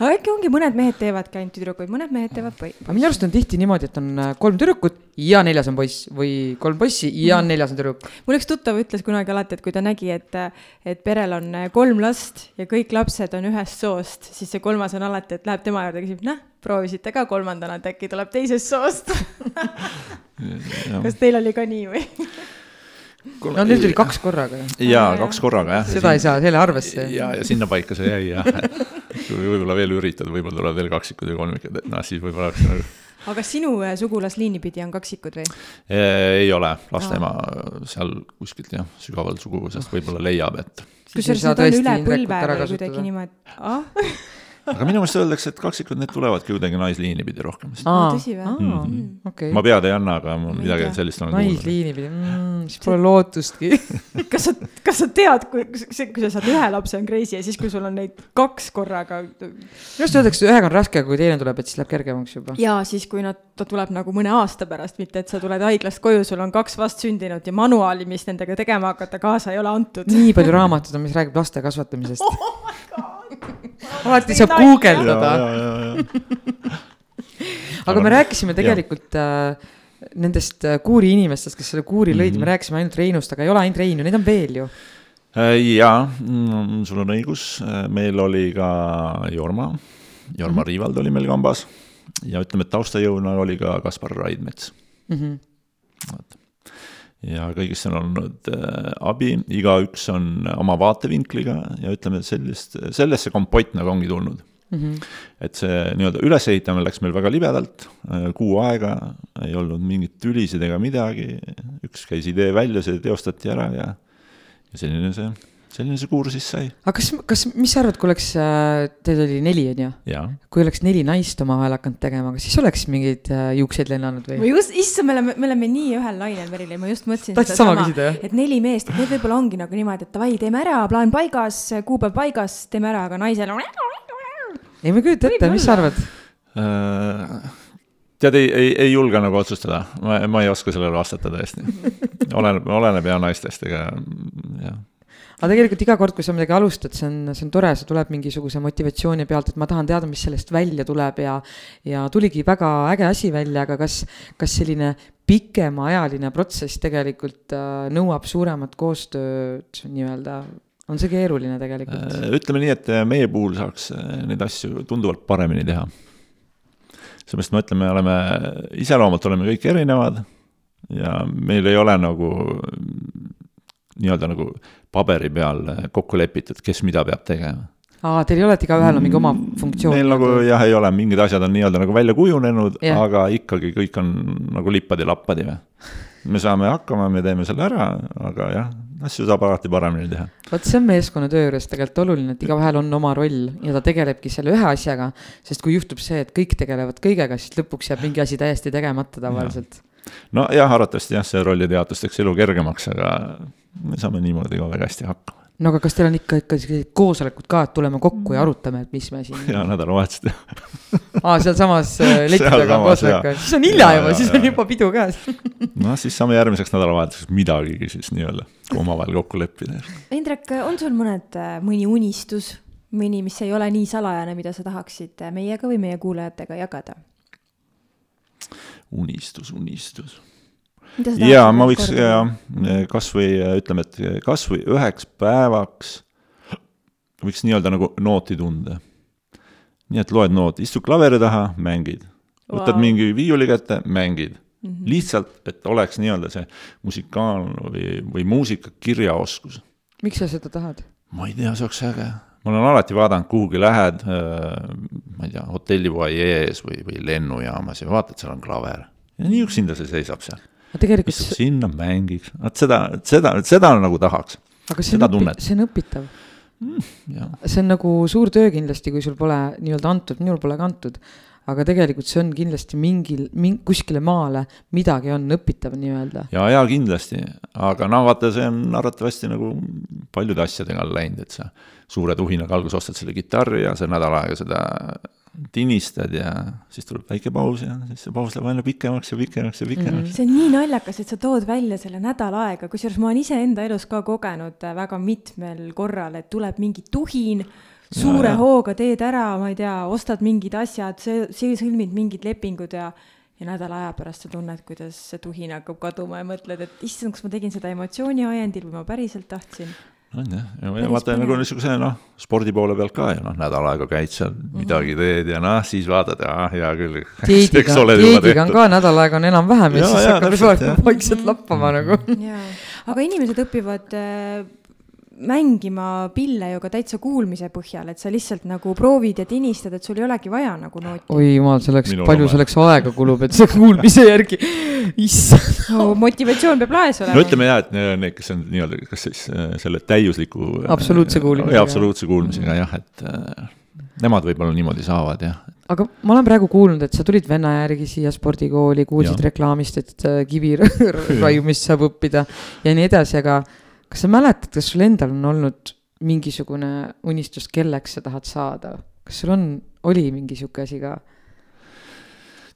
aga äkki ongi, mõned mehed teevadki ainult tüdrukuid, mõned mehed teevad poi-. aga minu arust on tihti niimoodi, et on äh, kolm tüdrukut ja neljas on poiss või kolm poissi ja mm. neljas on tüdruk. mul üks tuttav ütles kunagi alati, et kui ta nägi, et, et perel on äh, kolm last ja kõik lapsed on ühest soost, siis see kolmas on alati, et läheb tema juurde küsib, noh, proovisite ka kolmandana, et äkki tuleb teisest soost kas teil oli ka nii või no neil tuli kaks korraga. jaa, kaks korraga jah. seda ei saa selle arvesse. ja, ja sinnapaika see jäi jah. kui võib-olla veel üritada, võib-olla tulevad veel kaksikud või kolmikud, et noh, siis võib-olla oleks nagu. aga sinu äh, sugulasliini pidi on kaksikud või? ei ole, laste ema seal kuskilt jah, sügaval suguvõsast võib-olla leiab, et. kusjuures nad on üle põlve või kuidagi niimoodi ah? aga minu meelest öeldakse, et kaksikud, need tulevadki kuidagi naisliini pidi rohkem. tõsi või? Mm. Okay. ma pead ei anna, aga ma midagi sellist olen kuulnud. naisliini pidi mm,, siis pole lootustki kas sa, kas sa tead, kui, kui sa saad ühe lapse, on crazy ja siis, kui sul on neid kaks korraga. minu arust öeldakse, ühega on raske, kui teine tuleb, et siis läheb kergemaks juba. ja siis, kui nad, ta tuleb nagu mõne aasta pärast, mitte et sa tuled haiglast koju, sul on kaks vastsündinut ja manuaali, mis nendega tegema hakata, kaasa ei ole antud. nii palju raamatuid on, mis räägib laste kasvatamisest oh alati saab guugeldada. aga me rääkisime tegelikult äh, nendest äh, kuuri inimestest, kes selle kuuri lõid mm, -hmm. me rääkisime ainult Reinust, aga ei ole ainult Reinu, neid on veel ju. Äh, jaa, mm, sul on õigus, äh, meil oli ka Jorma, Jorma mm -hmm. Riivald oli meil kambas ja ütleme, et taustajõuna oli ka Kaspar Raidmets mm. -hmm ja kõigist on olnud äh, abi, igaüks on oma vaatevinkliga ja ütleme, sellist, sellesse kompott nagu ongi tulnud mm. -hmm. et see nii-öelda ülesehitamine läks meil väga libedalt, äh, kuu aega, ei olnud mingeid tülisid ega midagi, üks käis idee välja, see teostati ära ja, ja selline see selline see kuur siis sai. aga kas, kas, mis sa arvad, kui oleks, äh, teil oli neli, on ju? kui oleks neli naist omavahel hakanud tegema, kas siis oleks mingeid äh, juukseid lennanud või? ma just, issand, me oleme, me oleme nii ühel lainel, Merilin, ma just mõtlesin. tahtsid sama küsida, jah? et neli meest, et need võib-olla ongi nagu niimoodi, et davai, teeme ära, plaan paigas, kuupäev paigas, teeme ära, aga naisel on. ei, ma ei kujuta ette, mis sa arvad uh...? tead, ei, ei, ei julge nagu otsustada, ma, ma ei oska sellele vastata tõesti. oleneb, oleneb ja naistest, ega jah aga tegelikult iga kord, kui sa midagi alustad, see on, see on tore, see tuleb mingisuguse motivatsiooni pealt, et ma tahan teada, mis sellest välja tuleb ja. ja tuligi väga äge asi välja, aga kas, kas selline pikemaajaline protsess tegelikult äh, nõuab suuremat koostööd nii-öelda on see keeruline tegelikult? Äh, ütleme nii, et meie puhul saaks äh, neid asju tunduvalt paremini teha. seepärast me oleme, iseloomult oleme kõik erinevad ja meil ei ole nagu nii-öelda nagu paberi peal kokku lepitud, kes mida peab tegema. aa, teil ei ole, et igaühel on mingi oma funktsioon? meil nagu jah, ei ole, mingid asjad on nii-öelda nagu välja kujunenud yeah., aga ikkagi kõik on nagu lippadi-lappadi või. me saame hakkama, me teeme selle ära, aga jah, asju saab alati paremini teha. vot see on meeskonnatöö juures tegelikult oluline, et igaühel on oma roll ja ta tegelebki selle ühe asjaga. sest kui juhtub see, et kõik tegelevad kõigega, siis lõpuks jääb mingi asi täiesti tegemata tavaliselt. nojah, arvatavasti jah, see rollide jaotus teeks elu kergemaks, aga me saame niimoodi ka väga hästi hakkama. No aga kas teil on ikka, ikka sellised koosolekud ka, et tuleme kokku ja arutame, et mis me siin. ja nädalavahetused aa, sealsamas äh, leti taga koosolek, siis on hilja juba, siis on juba pidu käes. Noh, siis saame järgmiseks nädalavahetuseks midagigi siis nii-öelda omavahel kokku leppida. Indrek, on sul mõned, äh, mõni unistus, mõni, mis ei ole nii salajane, mida sa tahaksid äh, meiega või meie kuulajatega jagada? unistus, unistus ja ma võiks ja kasvõi ütleme, et kasvõi üheks päevaks võiks nii-öelda nagu nooti tunda. nii et loed nooti, istud klaveri taha, mängid, võtad wow. mingi viiuli kätte, mängid mm. -hmm. lihtsalt, et oleks nii-öelda see musikaalne või, või muusika kirjaoskus. miks sa seda tahad? ma ei tea, see oleks äge ma olen alati vaadanud, kuhugi lähed, ma ei tea, hotelli fuajees või, või lennujaamas ja vaatad, seal on klaver. ja nii üksinda see seisab seal tegelikult. istub sinna, mängiks, vot seda, seda, seda nagu tahaks. aga see on, õpi, see on õpitav mm,. see on nagu suur töö kindlasti, kui sul pole nii-öelda antud, minul pole ka antud. aga tegelikult see on kindlasti mingil, mingi, kuskile maale midagi on õpitav nii-öelda. ja, ja kindlasti, aga no vaata, see on arvatavasti nagu paljude asjadega on läinud, et sa suure tuhinaga alguses ostad selle kitarri ja sa nädal aega seda tinistad ja siis tuleb väike paus ja siis see paus läheb aina pikemaks ja pikemaks ja pikemaks mm. see on nii naljakas, et sa tood välja selle nädal aega, kusjuures ma olen iseenda elus ka kogenud äh, väga mitmel korral, et tuleb mingi tuhin, suure ja, ja. hooga teed ära, ma ei tea, ostad mingid asjad, see, sõlmid mingid lepingud ja ja nädala aja pärast sa tunned, kuidas see tuhin hakkab kaduma ja mõtled, et issand, kas ma tegin seda emotsiooni ajendil või ma päriselt tahtsin on jah, ja vaata nagu niisuguse noh, spordi poole pealt ka ju noh, nädal aega käid seal mm, -hmm. midagi teed ja noh, siis vaatad, ah hea küll. dieediga, dieediga on ka nädal aega on enam-vähem ja, ja siis hakkab vaikselt lappama nagu. aga inimesed õpivad äh, mängima pille ju ka täitsa kuulmise põhjal, et sa lihtsalt nagu proovid ja tinistad, et sul ei olegi vaja nagu nooti. oi jumal, selleks, palju oma. selleks aega kulub, et see kuulmise järgi, issand no,. motivatsioon peab laes olema. no ütleme jah, et need, kes on nii-öelda, kas siis äh, selle täiusliku. absoluutse kuulmisega. ja absoluutse kuulmisega jah, et äh, nemad võib-olla niimoodi saavad jah. aga ma olen praegu kuulnud, et sa tulid venna järgi siia spordikooli, kuulsid ja. reklaamist, et äh, kivi raiumist saab õppida ja nii edasi, aga kas sa mäletad, kas sul endal on olnud mingisugune unistus, kelleks sa tahad saada, kas sul on, oli mingi sihuke asi ka?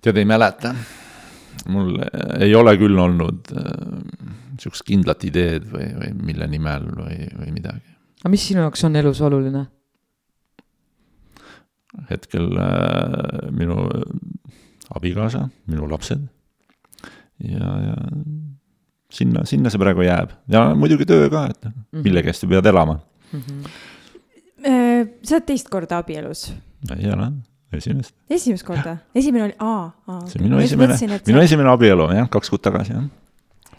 tead, ei mäleta. mul ei ole küll olnud äh, sihukest kindlat ideed või, või mille nimel või, või midagi. aga mis sinu jaoks on elus oluline? hetkel äh, minu abikaasa, minu lapsed ja, ja sinna, sinna see praegu jääb ja muidugi töö ka, et mm -hmm. mille käest sa pead elama mm. -hmm. sa oled teist korda abielus? ei ole, esimest. esimest korda, esimene oli, aa, aa. see on minu esimene, minu esimene abielu jah, kaks kuud tagasi jah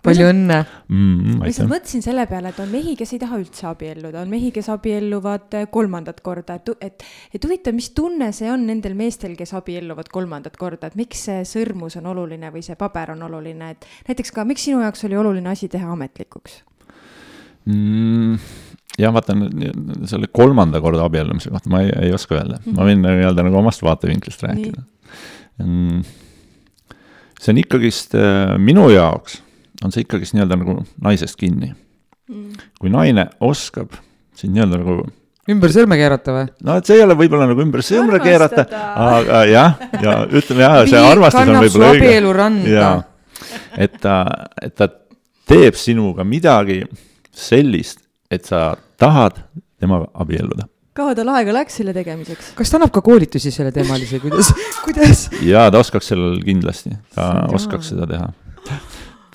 palju õnne mm,! ma lihtsalt mõtlesin selle peale, et on mehi, kes ei taha üldse abielluda, on mehi, kes abielluvad eh, kolmandat korda, et, et, et huvitav, mis tunne see on nendel meestel, kes abielluvad kolmandat korda, et miks see sõrmus on oluline või see paber on oluline, et näiteks ka, miks sinu jaoks oli oluline asi teha ametlikuks mm,? jah, vaata selle kolmanda korda abiellumise kohta ma ei, ei oska öelda mm, -hmm. ma võin nii-öelda nagu omast vaatevinklist rääkida. Mm, see on ikkagist äh, minu jaoks on see ikkagist nii-öelda nagu naisest kinni mm.. kui naine oskab sind nii-öelda nagu ümber sõrme keerata või? no et see ei ole võib-olla nagu ümber sõrme keerata, aga jah, ja ütleme jah, see armastus on võib-olla õige. jaa, et ta, et ta teeb sinuga midagi sellist, et sa tahad temaga abielluda kaua tal aega läks selle tegemiseks? kas ta annab ka koolitusi selleteemalisi, kuidas, kuidas? jaa, ta oskaks sellel kindlasti, ta oskaks seda teha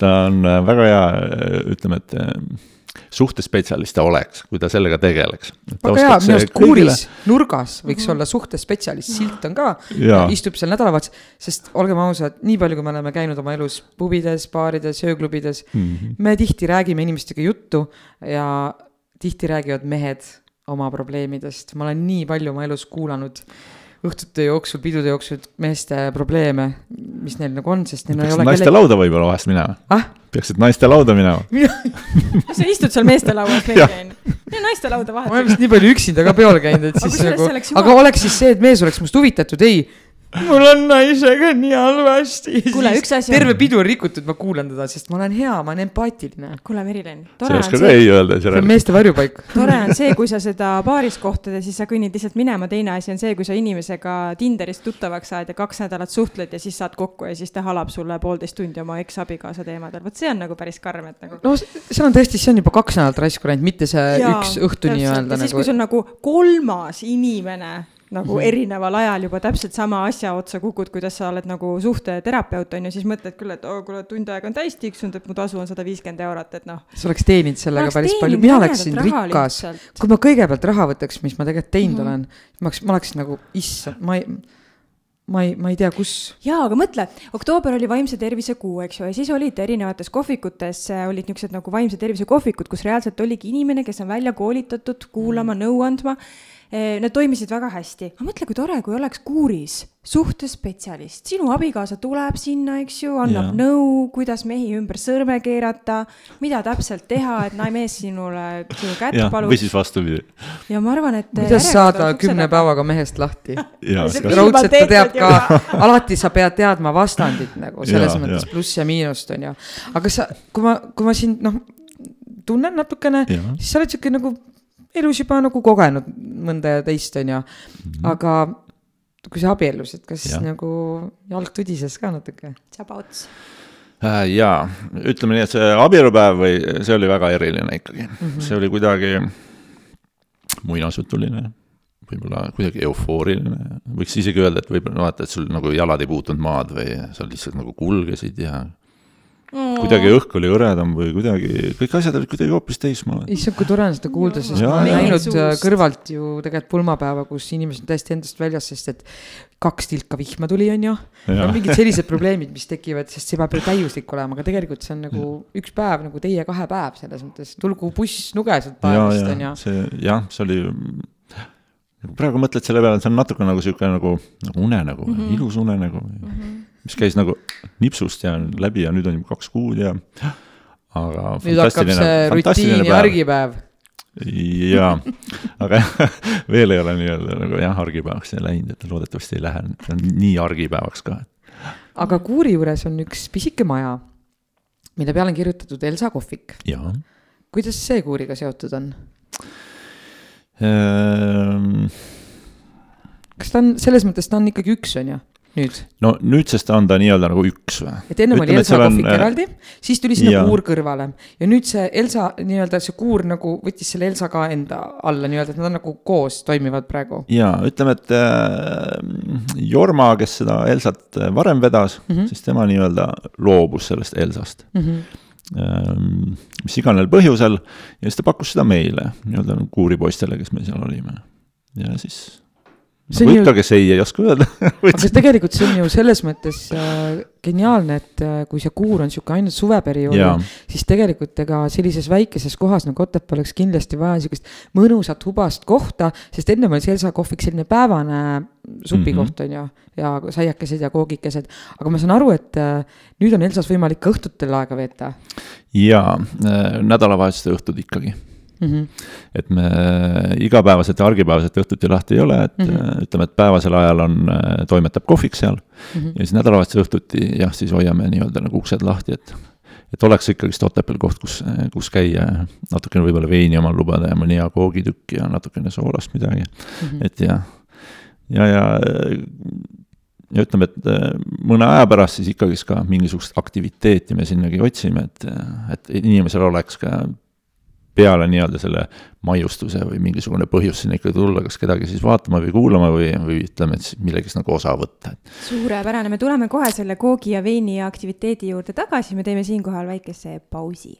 ta on äh, väga hea, äh, ütleme, et äh, suhtespetsialist ta oleks, kui ta sellega tegeleks. väga hea, minu arust kuuris nurgas võiks mm -hmm. olla suhtespetsialist, silt on ka, istub seal nädalavahetusel, sest olgem ausad, nii palju, kui me oleme käinud oma elus pubides, baarides, ööklubides mm, -hmm. me tihti räägime inimestega juttu ja tihti räägivad mehed oma probleemidest, ma olen nii palju oma elus kuulanud õhtute jooksul, pidude jooksul meeste probleeme, mis neil nagu on, sest neil ei ole naiste kellegi... lauda võib-olla vahest minema ah?. peaksid naiste lauda minema. sa istud seal meeste lauas Merilin, ja naiste lauda ma olen vist nii palju üksinda ka peol käinud, et Aga siis nagu aga oleks siis see, et mees oleks must huvitatud, ei. Mul on naisega nii halvasti. Kuule, üks asi on- terve pidu on rikutud, ma kuulan teda, sest ma olen hea, ma olen empaatiline. kuule, Merilin, sa ei on oska ka see, ei öelda, see on meeste varjupaik. tore on see, kui sa seda baaris kohtad ja siis sa kõnnid lihtsalt minema, teine asi on see, kui sa inimesega Tinderist tuttavaks saad ja kaks nädalat suhtled ja siis saad kokku ja siis ta halab sulle poolteist tundi oma eksabikaasa teemadel, vot see on nagu päris karm, et nagu no seal on tõesti, see on juba kaks nädalat raisku läinud, mitte see Jaa, üks õhtu nii-öelda ja siis, kui nagu sul nagu kolmas inimene nagu mm -hmm. erineval ajal juba täpselt sama asja otsa kukud, kuidas sa oled nagu suhteterapeut on ju, siis mõtled küll, et oo oh, kuule, tund aega on täis tiksunud, et mu tasu on sada viiskümmend eurot, et noh. sa oleks teeninud sellega Oleks päris palju, mina oleksin rikas kui ma kõigepealt raha võtaks, mis ma tegelikult teinud Mhm. mm -hmm. olen, ma oleks, ma oleksin nagu, issand, ma ei, ma ei, ma ei tea, kus. jaa, aga mõtle, oktoober oli vaimse tervise kuu, eks ju, ja siis olid erinevates kohvikutes äh, olid niisugused nagu vaimse tervise kohvikud, kus reaalselt oligi inimene, kes on välja koolitatud kuulama, nõu andma. Need toimisid väga hästi, aga mõtle, kui tore, kui oleks kuuris suhtespetsialist, sinu abikaasa tuleb sinna, eks ju, annab Jaa. nõu, kuidas mehi ümber sõrme keerata, mida täpselt teha, et naismees sinule sinu kätt jah, või siis vastupidi. ja ma arvan, et. kuidas saada kümne? päevaga mehest lahti? ja raudselt ta teab ka alati sa pead teadma vastandit nagu selles Jaa, mõttes pluss ja miinust on ju. aga sa, kui ma, kui ma sind noh, tunnen natukene, siis sa oled sihuke nagu elus juba nagu kogenud mõnda ja teist on ju, aga kui sa abiellusid, kas. Jah. nagu jalg tudises ka natuke? Tšabauts. Äh, jaa, ütleme nii, et see abielupäev või see oli väga eriline ikkagi mm. -hmm. see oli kuidagi muinasjutuline, võib-olla kuidagi eufooriline, võiks isegi öelda, et võib-olla no vaata, et sul nagu jalad ei puutunud maad või sa lihtsalt nagu kulgesid ja kuidagi õhk oli hõredam või kuidagi, kõik asjad olid kuidagi hoopis teismoodi. issand, kui tore on seda kuulda, sest Jaa, ma olen näinud äh, kõrvalt ju tegelikult pulmapäeva, kus inimesed on täiesti endast väljas, sest et kaks tilka vihma tuli, on ju. mingid sellised probleemid, mis tekivad, sest see peab ju täiuslik olema, aga tegelikult see on nagu üks päev nagu teie kahe päev selles mõttes, tulgu buss nuge sealt ja, taevast, on ja ju. see jah, see oli, praegu mõtled selle peale, see on natuke nagu sihuke nagu, nagu unenägu mm, -hmm. ilus unenägu mm, -hmm. Mis käis nagu nipsust ja läbi ja nüüd on juba kaks kuud ja aga nüüd hakkab see rutiin ja. argipäev. jaa, aga veel ei ole nii-öelda nagu jah, argipäevaks läinud, et loodetavasti ei lähe nii argipäevaks ka. aga kuuri juures on üks pisike maja, mille peale on kirjutatud Elsa kohvik. kuidas see kuuriga seotud on? ehm, kas ta on, selles mõttes ta on ikkagi üks, on ju, nüüd? no nüüdsest on ta nii-öelda nagu üks või? et ennem oli Ütleme, et Elsa seal on, kohvik äh, eraldi, siis tuli sinna jaa. kuur kõrvale ja nüüd see Elsa nii-öelda see kuur nagu võttis selle Elsa ka enda alla nii-öelda, et nad on nagu koos toimivad praegu. jaa, ütleme, et äh, Jorma, kes seda Elsat äh, varem vedas mm. -hmm. siis tema nii-öelda loobus sellest Elsast Mm -hmm. mis iganes põhjusel ja siis ta pakkus seda meile, nii-öelda kuuripoistele, kes me seal olime. ja siis, Ju-, kes ei, ei oska öelda. aga tegelikult see on ju selles mõttes äh, geniaalne, et äh, kui see kuur on sihuke ainult suveperioodil Jaa., siis tegelikult ega sellises väikeses kohas nagu Otepää oleks kindlasti vaja sihukest mõnusat hubast kohta, sest ennem oli see Elsa kohvik selline päevane supikoht Mhm. on ju, ja saiakesed ja koogikesed, aga ma saan aru, et äh, nüüd on Elsas võimalik ka õhtutel aega veeta jaa, nädalavahetuste õhtud ikkagi mm. -hmm. et me igapäevaselt ja argipäevaselt õhtuti lahti ei ole, et mm. -hmm. ütleme, et päevasel ajal on, toimetab kohvik seal Mm -hmm. ja siis nädalavahetuse õhtuti jah, siis hoiame nii-öelda nagu uksed lahti, et et oleks ikkagist Otepääl koht, kus, kus käia, natukene võib-olla veini omal lubada ja mõni hea koogitükk ja natukene soolast midagi, Mhm. et jah. ja, ja, ja ütleme, et äh, mõne aja pärast siis ikkagist ka mingisugust aktiviteeti me sinnagi otsime, et, et inimesel oleks ka peale nii-öelda selle maiustuse või mingisugune põhjus sinna ikka tulla, kas kedagi siis vaatama või kuulama või, või ütleme, et millegist nagu osa võtta, suurepärane, me tuleme kohe selle koogi ja veini ja aktiviteedi juurde tagasi, me teeme siinkohal väikese pausi.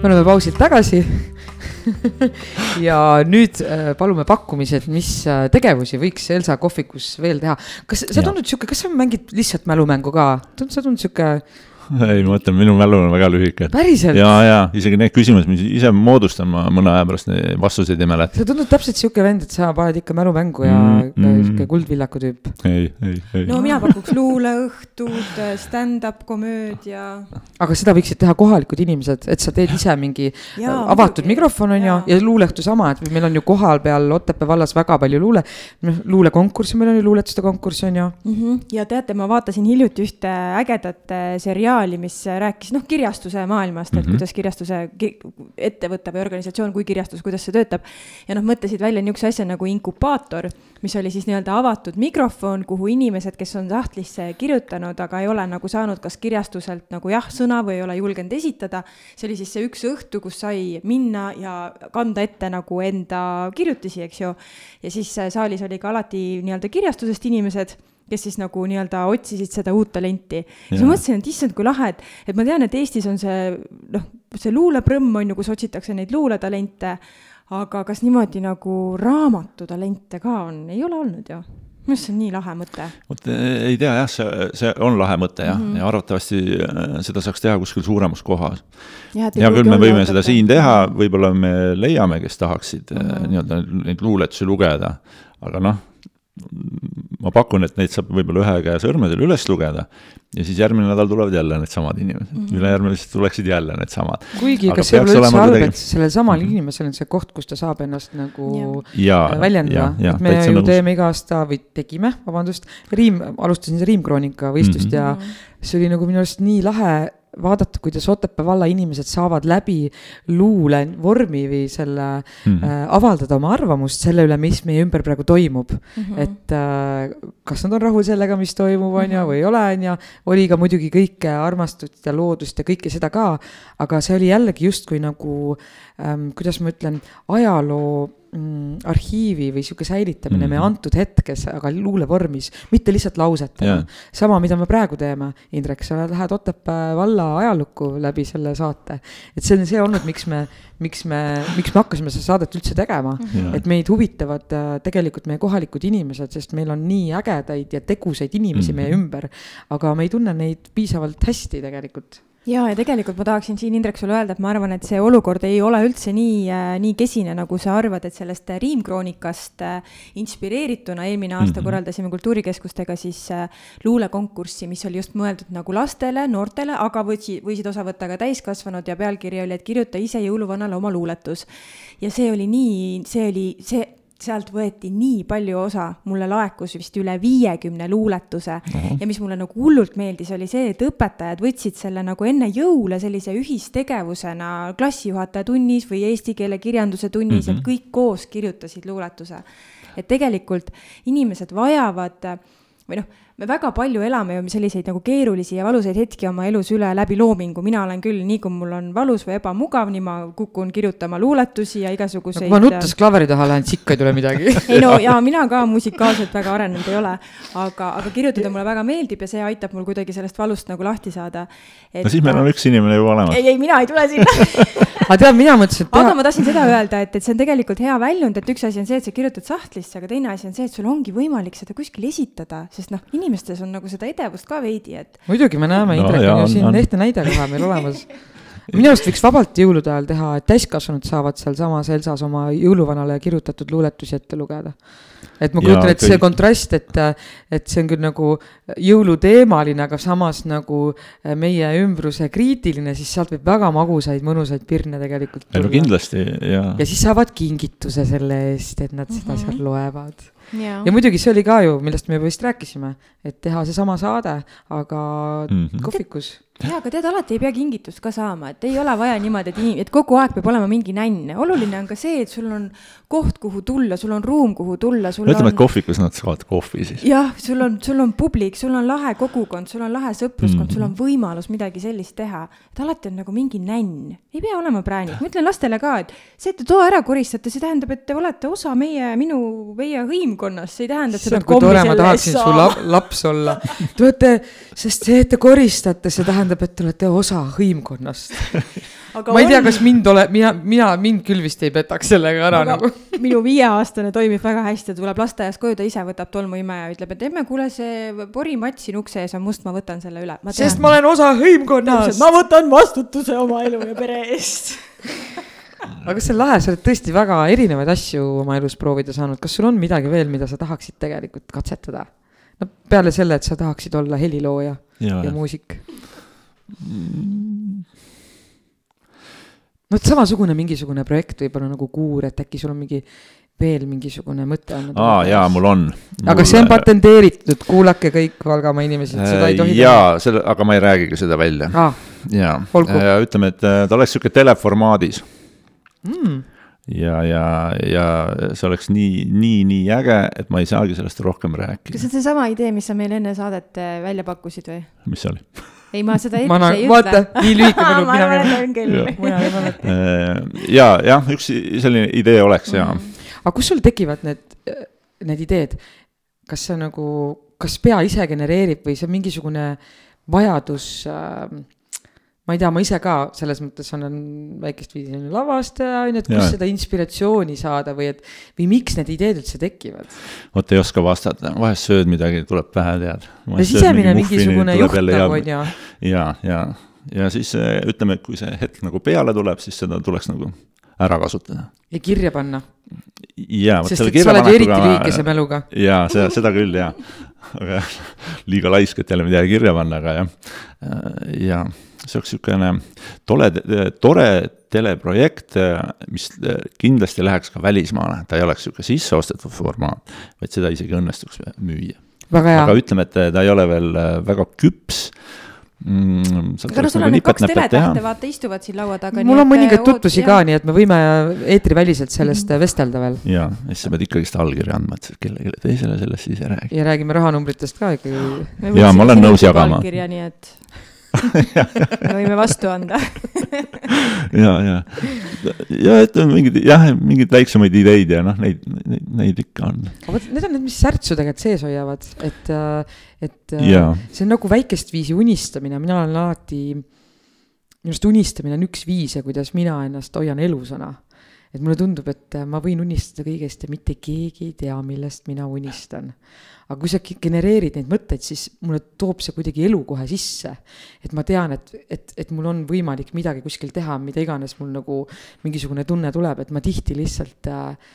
me oleme pausilt tagasi ja nüüd äh, palume pakkumised, mis äh, tegevusi võiks Elsa kohvikus veel teha. kas sa tundud sihuke, kas sa mängid lihtsalt mälumängu ka? sa tundud sihuke ei, ma mõtlen, minu mälu on väga lühike. päriselt? ja, ja isegi need küsimused, mis ise moodustan, ma mõne aja pärast vastuseid ei mäleta. sa tundud täpselt sihuke vend, et sa paned ikka mälumängu ja mm, mm. sihuke kuldvillaku tüüp. ei, ei, ei. no mina pakuks luuleõhtud, stand-up komöödia. aga seda võiksid teha kohalikud inimesed, et sa teed ise mingi ja, avatud muidugi. mikrofon on ju, ja luuleõhtu sama, et meil on ju kohapeal Otepää vallas väga palju luule, noh luulekonkursse, meil on ju luuletuste konkurss on ju mm. -hmm. ja teate, ma vaatasin hiljuti ühte ägedat seriaali, mis rääkis noh, kirjastuse maailmast, et mm -hmm. kuidas kirjastuse ettevõte või organisatsioon kui kirjastus, kuidas see töötab. ja noh, mõtlesid välja niisuguse asja nagu inkubaator, mis oli siis nii-öelda avatud mikrofon, kuhu inimesed, kes on sahtlisse kirjutanud, aga ei ole nagu saanud kas kirjastuselt nagu jah-sõna või ei ole julgenud esitada. see oli siis see üks õhtu, kus sai minna ja kanda ette nagu enda kirjutisi, eks ju. ja siis saalis oli ka alati nii-öelda kirjastusest inimesed kes siis nagu nii-öelda otsisid seda uut talenti. siis ma mõtlesin, et issand, kui lahe, et, et ma tean, et Eestis on see noh, see luuleprõmm on ju, kus otsitakse neid luuletalente, aga kas niimoodi nagu raamatutalente ka on, ei ole olnud ju? minu arust see on nii lahe mõte. vot ei tea jah, see, see on lahe mõte jah mm, -hmm. ja arvatavasti äh, seda saaks teha kuskil suuremas kohas. hea küll, me võime seda siin teha, võib-olla me leiame, kes tahaksid mm -hmm. nii-öelda neid luuletusi lugeda, aga noh ma pakun, et neid saab võib-olla ühe käe sõrmedel üles lugeda ja siis järgmine nädal tulevad jälle needsamad inimesed mm -hmm., ülejärgmine siis tuleksid jälle needsamad. kuigi, kas see ei ole üldse halb, et sellel samal mm -hmm. inimesel on see koht, kus ta saab ennast nagu ja. väljendada, et me ju nagu... teeme iga aasta või tegime, vabandust, Riim, alustasin Riimkroonika võistlust mm -hmm. ja see oli nagu minu arust nii lahe vaadata, kuidas Otepää valla inimesed saavad läbi luule vormi või selle mm äh, avaldada oma arvamust selle üle, mis meie ümber praegu toimub mm. -hmm. et äh, kas nad on rahul sellega, mis toimub, on ju, mhm. või ei ole, on ju. oli ka muidugi kõike armastust ja loodust ja kõike seda ka, aga see oli jällegi justkui nagu ähm,, kuidas ma ütlen, ajaloo mm, arhiivi või sihuke säilitamine mm -hmm. meie antud hetkes, aga luulevormis, mitte lihtsalt lausetena yeah.. sama, mida me praegu teeme, Indrek, sa lähed Otepää valla ajalukku läbi selle saate. et see on see olnud, miks me, miks me, miks me hakkasime seda saadet üldse tegema mm. -hmm. et meid huvitavad äh, tegelikult meie kohalikud inimesed, sest meil on nii ägedaid ja tegusaid inimesi mm -hmm. meie ümber. aga me ei tunne neid piisavalt hästi tegelikult ja, ja tegelikult ma tahaksin siin, Indrek, sulle öelda, et ma arvan, et see olukord ei ole üldse nii äh,, nii kesine, nagu sa arvad, et sellest äh, riimkroonikast äh, inspireerituna eelmine aasta mm -hmm. korraldasime Kultuurikeskustega siis luulekonkurssi, mis oli just mõeldud nagu lastele, noortele, aga võtsid, võisid osa võtta ka täiskasvanud ja pealkiri oli, et kirjuta ise jõuluvanale oma luuletus. ja see oli nii, see oli, see sealt võeti nii palju osa, mulle laekus vist üle viiekümne luuletuse uh -huh. ja mis mulle nagu hullult meeldis, oli see, et õpetajad võtsid selle nagu enne jõule sellise ühistegevusena klassijuhataja tunnis või eesti keele kirjanduse tunnis uh, -huh. et mhm. kõik koos kirjutasid luuletuse. et tegelikult inimesed vajavad või noh me väga palju elame ju selliseid nagu keerulisi ja valusaid hetki oma elus üle läbi loomingu, mina olen küll, nii kui mul on valus või ebamugav, nii ma kukun kirjutama luuletusi ja igasuguseid. kui ma nuttes klaveri taha lähen, sikka ei tule midagi ei no ja mina ka musikaalselt väga arenenud ei ole, aga, aga kirjutada mulle väga meeldib ja see aitab mul kuidagi sellest valust nagu lahti saada. no siis meil on üks inimene juba olemas. ei, ei mina ei tule sinna aga tead, mina mõtlesin, et aga ma tahtsin seda öelda, et, et see on tegelikult hea väljund, et üks asi on see, et sa kirjutad sahtlisse, aga teine asi on see, et sul ongi võimalik seda kuskil esitada, sest noh, inimene inimestes on nagu seda edevust ka veidi, et. muidugi me näeme no,, Indrek on ju siin ehtne näide kohe meil olemas minu arust võiks vabalt jõulude ajal teha, et täiskasvanud saavad sealsamas Elsas oma jõuluvanale kirjutatud luuletusi ette lugeda. et ma kujutan ette see kontrast, et, et see on küll nagu jõuluteemaline, aga samas nagu meie ümbruse kriitiline, siis sealt võib väga magusaid, mõnusaid pirne tegelikult tulla. no kindlasti, jaa. ja siis saavad kingituse selle eest, et nad seda mm -hmm. seal loevad ja. ja muidugi see oli ka ju, millest me juba vist rääkisime, et teha seesama saade, aga mm -hmm. kohvikus jaa, aga tead, alati ei pea kingitust ka saama, et ei ole vaja niimoodi, et inim-, et kogu aeg peab olema mingi nänn. oluline on ka see, et sul on koht, kuhu tulla, sul on ruum, kuhu tulla, sul ütleme on. et kohvikus nad saavad kohvi siis. jah, sul on, sul on publik, sul on lahe kogukond, sul on lahe sõpruskond mm, -hmm. sul on võimalus midagi sellist teha. et alati on nagu mingi nänn, ei pea olema präänik, ma ütlen lastele ka, et see, et te toa ära koristate, see tähendab, et te olete osa meie, minu, meie hõimkonnast, see ei tähenda, et sa pead kommi selle eest saama. laps olla. Te olete, sest see, et te koristate, see tähendab, et te olete osa hõimkonnast Aga ma ei on... tea, kas mind ole, mina, mina, mind küll vist ei petaks sellega ära aga nagu. minu viieaastane toimib väga hästi, ta tuleb lasteaiast koju, ta ise võtab tolmuimeja ja ütleb, et emme, kuule, see porimatt siin ukse ees on must, ma võtan selle üle. sest ma olen osa hõimkonnast. ma võtan vastutuse oma elu ja pere eest aga see on lahe, sa oled tõesti väga erinevaid asju oma elus proovida saanud, kas sul on midagi veel, mida sa tahaksid tegelikult katsetada? no peale selle, et sa tahaksid olla helilooja ja, ja muusik mm.. no et samasugune mingisugune projekt võib-olla nagu Kuur, et äkki sul on mingi veel mingisugune mõte on? aa jaa, mul on. aga see on patenteeritud, kuulake kõik Valgamaa inimesed, seda ei tohi jaa, selle, aga ma ei räägigi seda välja ah,. jaa, ja ütleme, et äh, ta oleks sihuke teleformaadis mm ja, ja, ja see oleks nii, nii, nii äge, et ma ei saagi sellest rohkem rääkida. kas see on seesama idee, mis sa meile enne saadet äh, välja pakkusid või? mis see oli? ei, ma seda ette ei ütle. vaata, nii lühike minul, mina mäletan küll. mina ei mäleta. Äh, ja, jah, üks selline idee oleks ja mm.. aga kust sul tekivad need, need ideed? kas see nagu, kas pea ise genereerib või see on mingisugune vajadus äh, ma ei tea, ma ise ka selles mõttes olen väikest viisi ju lavastaja, on ju, et kust ja. seda inspiratsiooni saada või et, või miks need ideed üldse tekivad? vot ei oska vastata, vahest sööd midagi, tuleb pähe, tead. ja sisemine mingisugune juhtav on ju. ja, ja, ja siis eh, ütleme, et kui see hetk nagu peale tuleb, siis seda tuleks nagu ära kasutada. ja kirja panna. jaa, vot selle kirja panekuga. lühikese mäluga. jaa, seda, seda küll jaa, aga liiga laisk, et jälle midagi kirja panna, aga jah, jaa see oleks niisugune tore, tore teleprojekt, mis kindlasti läheks ka välismaale, ta ei oleks niisugune sisseostetud formaat, vaid seda isegi õnnestuks müüa. aga ütleme, et ta ei ole veel väga küps mm,. aga no sul on need kaks teletähte, vaata, istuvad siin laua taga. mul on mõningaid tutvusi ka, nii et me võime eetriväliselt sellest mm -hmm. vestelda veel. ja, siis sa pead ikkagist allkirja andma, et kellelegi teisele sellest siis ei räägi. ja räägime rahanumbritest ka ikkagi. ja ma olen nõus jagama. allkirja, nii et me võime vastu anda. Ja, ja, ja et on mingid jah, mingeid väiksemaid ideid ja noh, neid, neid, neid ikka on. aga vot need on need, mis särtsu tegelikult sees hoiavad, et, äh, et äh, ja. see on nagu väikest viisi unistamine, mina olen alati, minu arust unistamine on üks viise, kuidas mina ennast hoian elusana. Et mulle tundub, et ma võin unistada kõigest ja mitte keegi ei tea, millest mina unistan aga kui sa genereerid neid mõtteid, siis mulle toob see kuidagi elu kohe sisse. et ma tean, et, et, et mul on võimalik midagi kuskil teha, mida iganes mul nagu mingisugune tunne tuleb, et ma tihti lihtsalt äh,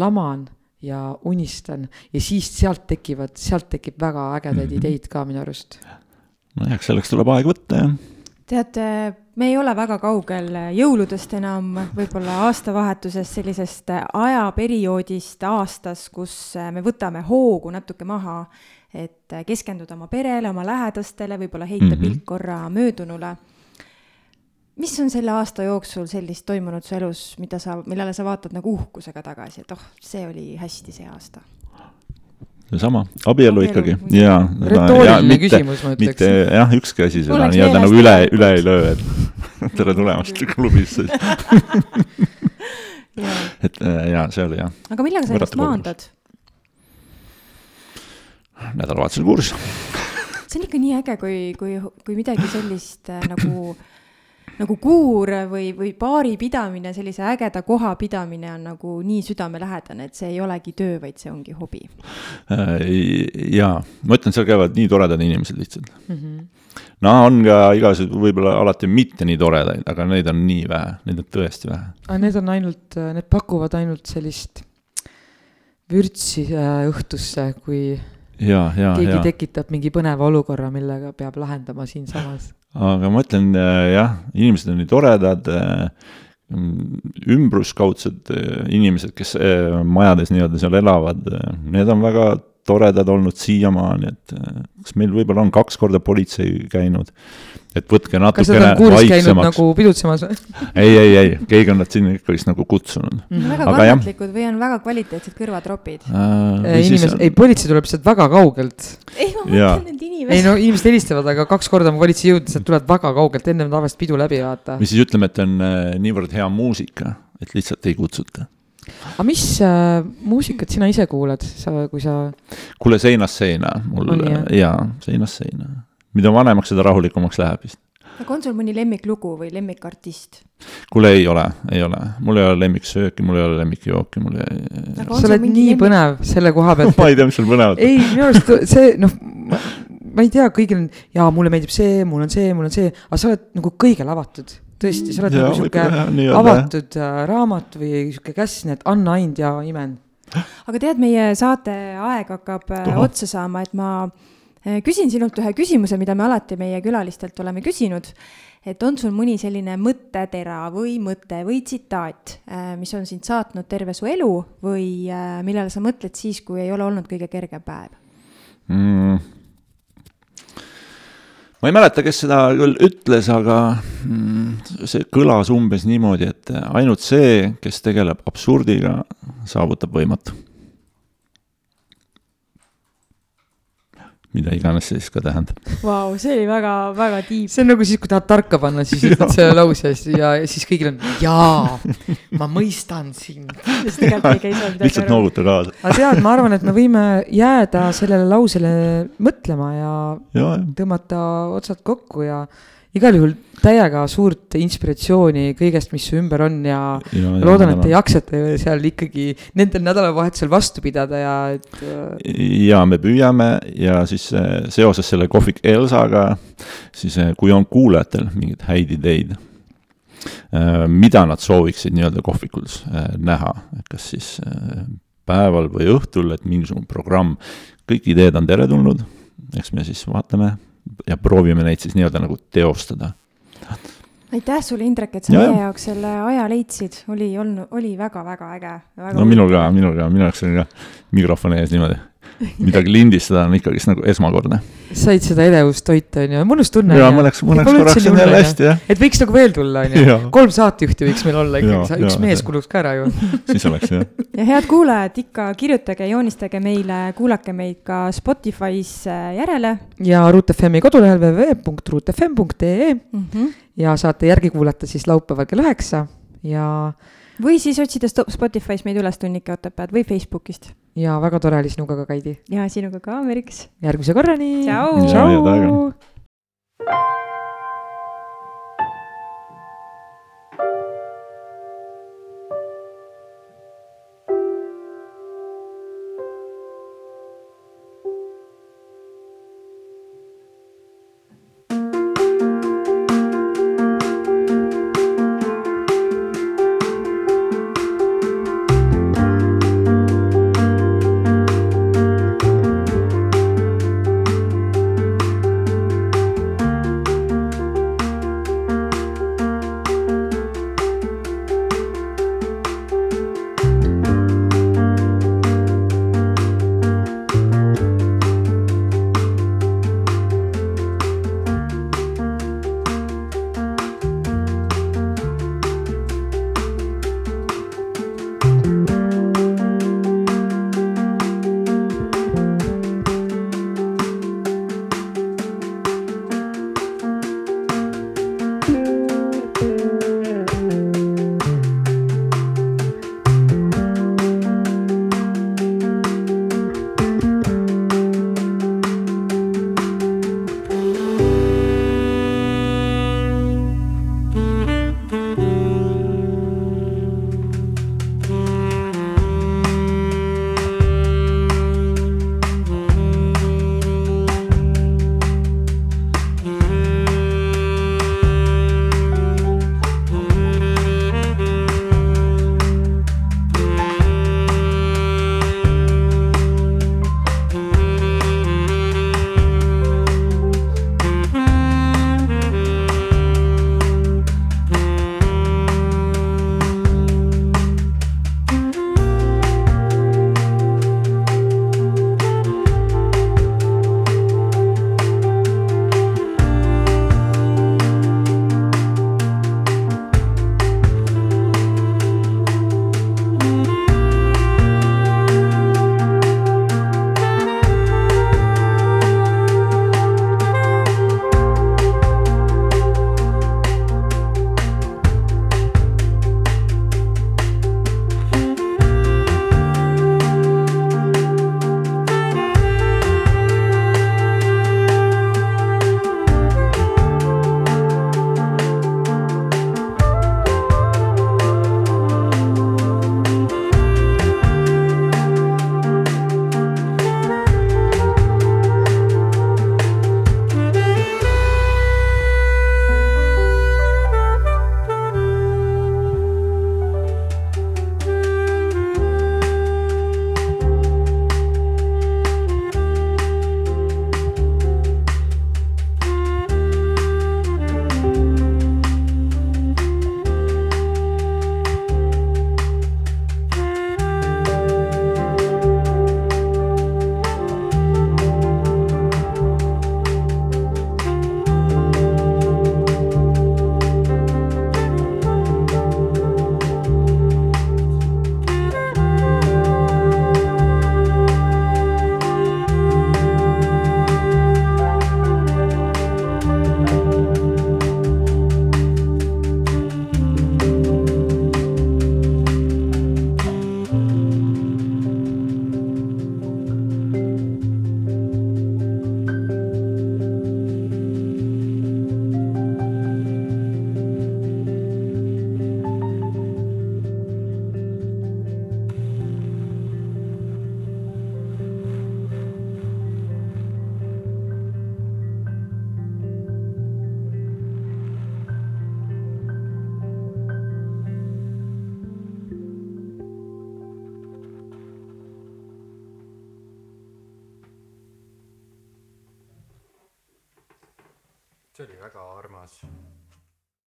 laman ja unistan ja siis sealt tekivad, sealt tekib väga ägedaid -hmm. ideid ka minu arust. nojah, selleks tuleb aeg võtta, jah teate, me ei ole väga kaugel jõuludest enam, võib-olla aastavahetusest, sellisest ajaperioodist aastas, kus me võtame hoogu natuke maha, et keskenduda oma perele, oma lähedastele, võib-olla heita mm -hmm. pilk korra möödunule. mis on selle aasta jooksul sellist toimunud su elus, mida sa, millele sa vaatad nagu uhkusega tagasi, et oh, see oli hästi see aasta? Seesama, abielu ikkagi ja. retooriline küsimus, ma ütleks. jah, ükski asi seda nii-öelda nagu üle, üle ei löö, et tere tulemast klubisse et äh, ja see oli jah. aga millega sa ennast maandad? nädalavahetusel kuurs. see on ikka nii äge, kui, kui, kui midagi sellist äh, nagu kuur või, või baari pidamine, sellise ägeda koha pidamine on nagu nii südamelähedane, et see ei olegi töö, vaid see ongi hobi. Äh, jaa, ma ütlen, seal käivad nii toredad inimesed lihtsalt mm. -hmm. no on ka igasugu, võib-olla alati mitte nii toredaid, aga neid on nii vähe, neid on tõesti vähe. aga need on ainult, need pakuvad ainult sellist vürtsi äh, õhtusse, kui ja, ja, keegi ja. tekitab mingi põneva olukorra, millega peab lahendama siinsamas aga ma ütlen äh, jah, inimesed on nii toredad, äh, ümbruskaudsed äh, inimesed, kes majades nii-öelda seal elavad, need on väga toredad olnud siiamaani, et kas meil võib-olla on kaks korda politsei käinud et võtke natukene vaiksemaks. nagu pidutsemas või? ei, ei, ei, keegi on nad sinna ikkagist nagu kutsunud mm.. väga kannatlikud või on väga kvaliteetsed kõrvatropid äh,? inimesed, ei politsei tuleb sealt väga kaugelt. ei, ma mõtlen need inimesed. ei no inimesed helistavad, aga kaks korda on politsei jõudnud, sealt tulevad väga kaugelt, ennem tavaliselt pidu läbi vaata. või siis ütleme, et on äh, niivõrd hea muusika, et lihtsalt ei kutsuta aga mis äh, muusikat sina ise kuulad, sa, kui sa? kuule, seinast seina, mul, jaa, seinast seina mida vanemaks, seda rahulikumaks läheb vist. aga on sul mõni lemmiklugu või lemmikartist? kuule, ei ole, ei ole, mul ei ole lemmiksööki, mul ei ole lemmikjooki, mul ei. sa oled nii lemmik... põnev selle koha pealt ma ei tea, mis sul põnevat. ei, minu arust see noh, ma ei tea, kõigil on, jaa, mulle meeldib see, mul on see, mul on see, aga sa oled nagu kõigele avatud. Tõesti, sa oled ja, nagu sihuke avatud äh, raamat või sihuke käsn, et anna ainult ja imen. aga tead, meie saate aeg hakkab äh, Toho. otsa saama, et ma äh, küsin sinult ühe küsimuse, mida me alati meie külalistelt oleme küsinud et on sul mõni selline mõttetera või mõte või tsitaat, mis on sind saatnud terve su elu või millele sa mõtled siis, kui ei ole olnud kõige kergem päev mm.? Ma ei mäleta, kes seda küll ütles, aga mm, see kõlas umbes niimoodi, et ainult see, kes tegeleb absurdiga, saavutab võimatu mida iganes see siis ka tähendab. Vau, see oli väga, väga tiib. see on nagu siis, kui tahad tarka panna, siis ütled selle lause ja siis kõigil on jaa, ma mõistan sind. lihtsalt nooguta kaasa. aga tead, ma arvan, et me võime jääda sellele lausele mõtlema ja, ja tõmmata otsad kokku ja igal juhul täiega suurt inspiratsiooni kõigest, mis su ümber on ja, ja, loodan, et te jaksate seal ikkagi nendel nädalavahetusel vastu pidada ja et. Äh, ja me püüame ja siis äh, seoses selle kohvik Elsaga, siis äh, kui on kuulajatel mingeid häid ideid, mida nad sooviksid nii-öelda kohvikus näha, kas siis päeval või õhtul, et mingisugune programm, kõik ideed on teretulnud, eks me siis vaatame ja proovime neid siis nii-öelda nagu teostada. aitäh sulle, Indrek, et sa ja, meie jaoks selle aja leidsid, oli olnud, oli väga-väga äge. no minul ka, minul ka, minu jaoks oli ka mikrofoni ees niimoodi midagi lindistada on ikkagist nagu esmakordne. said seda edevustoitu, on ju, mõnus tunne. jaa, mõneks, mõneks korraks on jälle hästi, jah. et võiks nagu veel tulla, on ju. kolm saatejuhti võiks meil olla ikkagi, üks mees kuluks ka ära ju. siis oleks, jah. ja head kuulajad, ikka kirjutage, joonistage meile, kuulake meid ka Spotify's äh, järele. ja Ruut FM-i kodulehel www.ruutfm.ee mm -hmm. ja saate järgi kuulata siis laupäeval kell üheksa ja või siis otsida Spotify's meid üles Tunnike Otepääd või Facebookist. Ja väga tore oli sinuga ka, Kaidi. ja sinuga ka, Meriks. järgmise korrani. tšau. tšau.